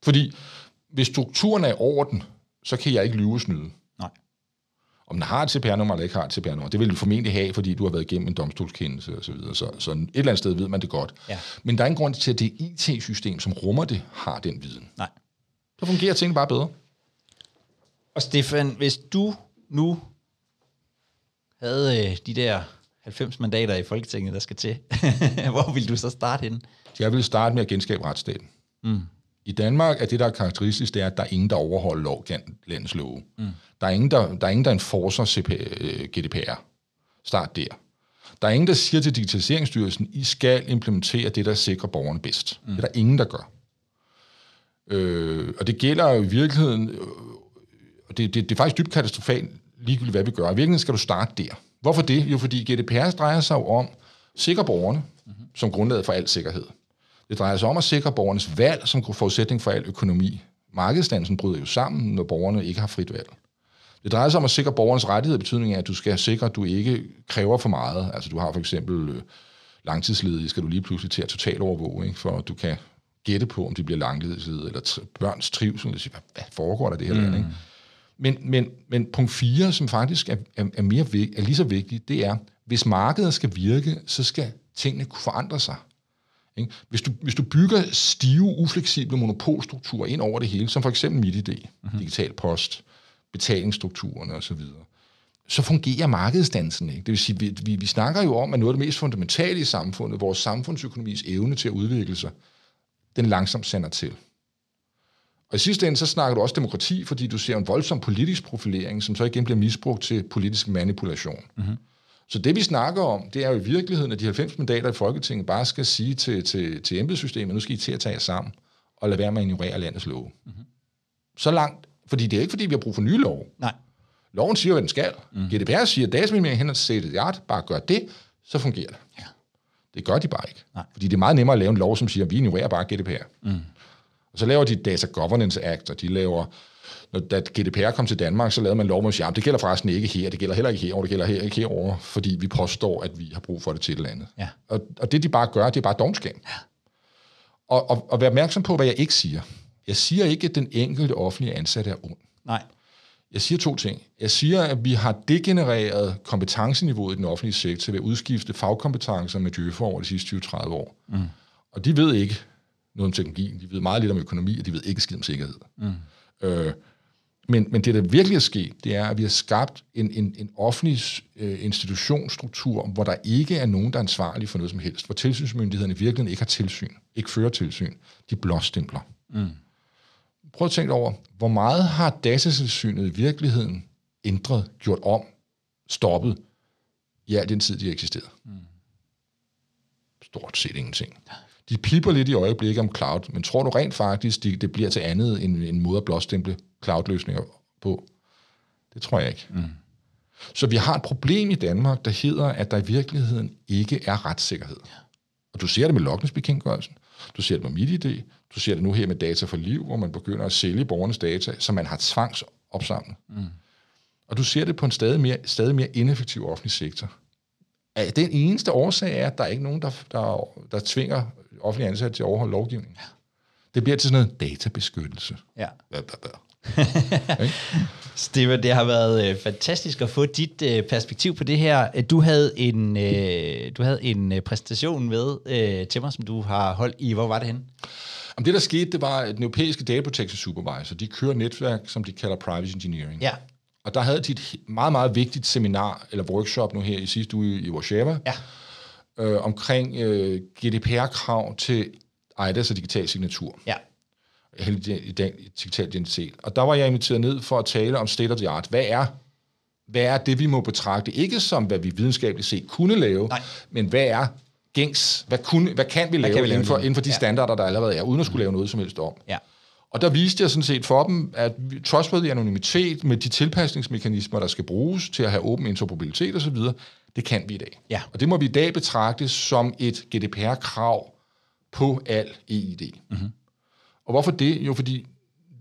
Fordi hvis strukturen er i orden, så kan jeg ikke lyve og snyde. Om den har et CPR-nummer eller ikke har et CPR-nummer, det vil du formentlig have, fordi du har været igennem en domstolskendelse osv. Så, videre. så, så et eller andet sted ved man det godt. Ja. Men der er ingen grund til, at det IT-system, som rummer det, har den viden. Nej. Så fungerer tingene bare bedre. Og Stefan, hvis du nu havde øh, de der 90 mandater i Folketinget, der skal til, hvor vil du så starte henne? Jeg vil starte med at genskabe retsstaten. Mm. I Danmark er det, der er karakteristisk, det er, at der er ingen, der overholder lov, landets love. Mm. Der, er ingen, der, der er ingen, der enforcer CP, øh, GDPR. Start der. Der er ingen, der siger til Digitaliseringsstyrelsen, I skal implementere det, der sikrer borgerne bedst. Mm. Det er der ingen, der gør. Øh, og det gælder jo i virkeligheden, øh, og det, det, det er faktisk dybt katastrofalt, ligegyldigt hvad vi gør. I virkeligheden skal du starte der. Hvorfor det? Jo, fordi GDPR drejer sig jo om sikre borgerne mm-hmm. som grundlaget for al sikkerhed. Det drejer sig om at sikre borgernes valg som forudsætning for al økonomi. Markedsdansen bryder jo sammen, når borgerne ikke har frit valg. Det drejer sig om at sikre borgernes rettighed i betydning af, at du skal sikre, at du ikke kræver for meget. Altså du har for eksempel øh, langtidsledige, skal du lige pludselig til at total overvåge, ikke? for du kan gætte på, om de bliver langtidsledige, eller t- børns trivsel, og sige, hvad, hvad foregår der det her mm. land? Ikke? Men, men, men punkt 4, som faktisk er, er, er, mere, er lige så vigtigt, det er, hvis markedet skal virke, så skal tingene kunne forandre sig. Ikke? Hvis, du, hvis du bygger stive, ufleksible monopolstrukturer ind over det hele, som for eksempel MitID, mm-hmm. digital post, betalingsstrukturerne osv., så fungerer markedsdansen ikke. Det vil sige, vi, vi, vi snakker jo om, at noget af det mest fundamentale i samfundet, vores samfundsøkonomis evne til at udvikle sig, den langsomt sender til. Og i sidste ende, så snakker du også demokrati, fordi du ser en voldsom politisk profilering, som så igen bliver misbrugt til politisk manipulation. Mm-hmm. Så det, vi snakker om, det er jo i virkeligheden, at de 90 mandater i Folketinget bare skal sige til, til, til embedssystemet, nu skal I til at tage jer sammen, og lade være med at ignorere landets love. Mm-hmm. Så langt, fordi det er ikke, fordi vi har brug for nye lov. Nej. Loven siger, hvad den skal. Mm. GDPR siger, at dataminimering hen til art, bare gør det, så fungerer det. Ja. Det gør de bare ikke. Nej. Fordi det er meget nemmere at lave en lov, som siger, at vi ignorerer bare GDPR. Mm. Og så laver de Data Governance Act, og de laver når da GDPR kom til Danmark, så lavede man lov om at det gælder forresten ikke her, det gælder heller ikke herovre, det gælder her, ikke herovre, fordi vi påstår, at vi har brug for det til et eller andet. Ja. Og, og det de bare gør, det er bare domskab. Ja. Og, og, og vær opmærksom på, hvad jeg ikke siger. Jeg siger ikke, at den enkelte offentlige ansatte er ond. Nej. Jeg siger to ting. Jeg siger, at vi har degenereret kompetenceniveauet i den offentlige sektor ved at udskifte fagkompetencer med djøffer over de sidste 20-30 år. Mm. Og de ved ikke noget om teknologi, de ved meget lidt om økonomi, og de ved ikke skidt om sikkerhed. Mm. Øh, men, men det, der virkelig er sket, det er, at vi har skabt en, en, en offentlig øh, institutionsstruktur, hvor der ikke er nogen, der er ansvarlig for noget som helst, hvor tilsynsmyndighederne virkelig ikke har tilsyn, ikke fører tilsyn. De blåstempler. Mm. Prøv at tænke over, hvor meget har datatilsynet i virkeligheden ændret, gjort om, stoppet i al den tid, de har eksisteret? Mm. Stort set ingenting. De piper lidt i øjeblikket om cloud, men tror du rent faktisk, det, det bliver til andet end en måde at blåstemple cloud-løsninger på? Det tror jeg ikke. Mm. Så vi har et problem i Danmark, der hedder, at der i virkeligheden ikke er retssikkerhed. Og du ser det med logningsbekendtgørelsen, du ser det med MitID, du ser det nu her med data for liv, hvor man begynder at sælge borgernes data, som man har tvangsopsamlet. Mm. Og du ser det på en stadig mere, stadig mere ineffektiv offentlig sektor. Den eneste årsag er, at der er ikke nogen, der, der, der tvinger offentlige ansatte til at overholde lovgivningen. Det bliver til sådan noget databeskyttelse. Ja. ja, ja, ja. Steven, det har været øh, fantastisk at få dit øh, perspektiv på det her. Du havde en, øh, du havde en øh, præsentation med øh, til mig, som du har holdt i. Hvor var det henne? Om det, der skete, det var, at den europæiske Data Protection Supervisor, de kører netværk, som de kalder Privacy Engineering. Ja. Og der havde de et meget, meget vigtigt seminar, eller workshop nu her i sidste uge i Warszawa, ja øh, omkring øh, GDPR-krav til EIDAS og digital signatur. Ja. Digital identitet. Og der var jeg inviteret ned for at tale om state of the art. Hvad er, hvad er det, vi må betragte? Ikke som, hvad vi videnskabeligt set kunne lave, Nej. men hvad er gængs? Hvad, kunne, hvad kan vi lave, kan vi lave inden, for, inden for de ja. standarder, der allerede er, uden at skulle lave noget som helst om? Ja. Og der viste jeg sådan set for dem, at trustworthy anonymitet med de tilpasningsmekanismer, der skal bruges til at have åben interoperabilitet osv., det kan vi i dag. Ja. Og det må vi i dag betragte som et GDPR-krav på al EID. Mm-hmm. Og hvorfor det? Jo, fordi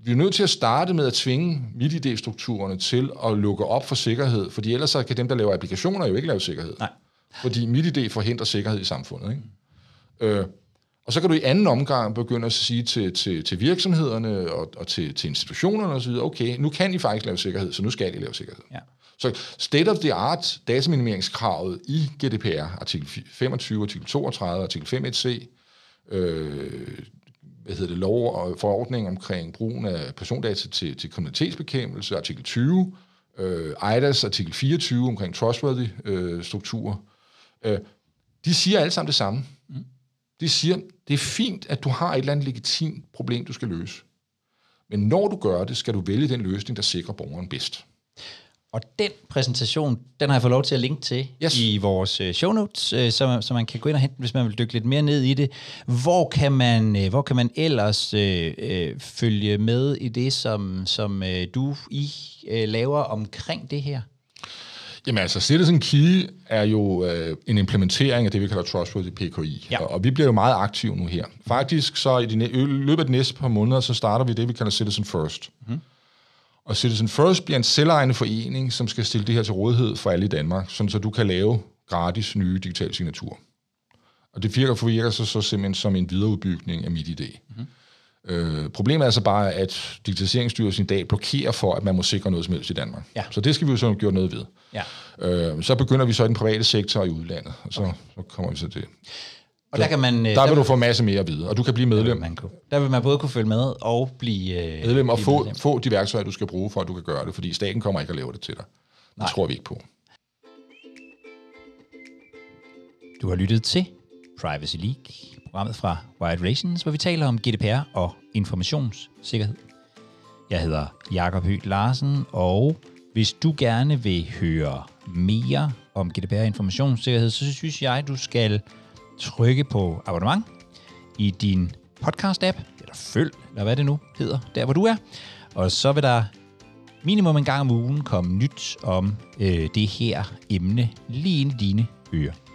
vi er nødt til at starte med at tvinge MitID-strukturerne til at lukke op for sikkerhed, fordi ellers så kan dem, der laver applikationer, jo ikke lave sikkerhed. Nej. Fordi MitID forhindrer sikkerhed i samfundet. Ikke? Øh, og så kan du i anden omgang begynde at sige til, til, til virksomhederne og, og til, til institutionerne osv., okay, nu kan I faktisk lave sikkerhed, så nu skal I lave sikkerhed. Ja. Så state of the art dataminimeringskravet i GDPR, artikel 25, artikel 32, artikel 5.1c, øh, hvad hedder det, lov og forordning omkring brugen af persondata til, til kriminalitetsbekæmpelse, artikel 20, øh, IDAS artikel 24 omkring trustworthy øh, strukturer, øh, de siger alle sammen det samme. Mm. De siger, det er fint, at du har et eller andet legitimt problem, du skal løse. Men når du gør det, skal du vælge den løsning, der sikrer borgeren bedst. Og den præsentation, den har jeg fået lov til at linke til yes. i vores øh, show notes, øh, så, så man kan gå ind og hente hvis man vil dykke lidt mere ned i det. Hvor kan man, øh, hvor kan man ellers øh, øh, følge med i det, som, som øh, du I øh, laver omkring det her? Jamen altså, Citizen Key er jo øh, en implementering af det, vi kalder Trustworthy PKI. Ja. Og, og vi bliver jo meget aktive nu her. Faktisk så i, de, i løbet af de næste par måneder, så starter vi det, vi kalder Citizen First. Mm. Og Citizen First bliver en selvejende forening, som skal stille det her til rådighed for alle i Danmark, sådan så du kan lave gratis nye digitale signaturer. Og det virker, virker så, så simpelthen som en videreudbygning af mit idé. Mm. Øh, problemet er altså bare, at Digitaliseringsstyrelsen i dag blokerer for, at man må sikre noget som helst i Danmark. Ja. Så det skal vi jo så gjort noget ved. Ja. Øh, så begynder vi så i den private sektor i udlandet, og så, okay. så kommer vi så til. Og der, kan man, der, der vil du få masse mere at vide, og du kan blive medlem. Der vil man. Der vil man både kunne følge med og blive øh, medlem, og få, medlem. få de værktøjer, du skal bruge for, at du kan gøre det, fordi staten kommer ikke at lave det til dig. Det Nej. tror vi ikke på. Du har lyttet til Privacy League, programmet fra Wired Relations, hvor vi taler om GDPR og informationssikkerhed. Jeg hedder Jakob Høgh Larsen, og hvis du gerne vil høre mere om GDPR og informationssikkerhed, så synes jeg, du skal trykke på abonnement i din podcast-app, eller følg, eller hvad det nu hedder, der hvor du er. Og så vil der minimum en gang om ugen komme nyt om øh, det her emne lige ind i dine ører.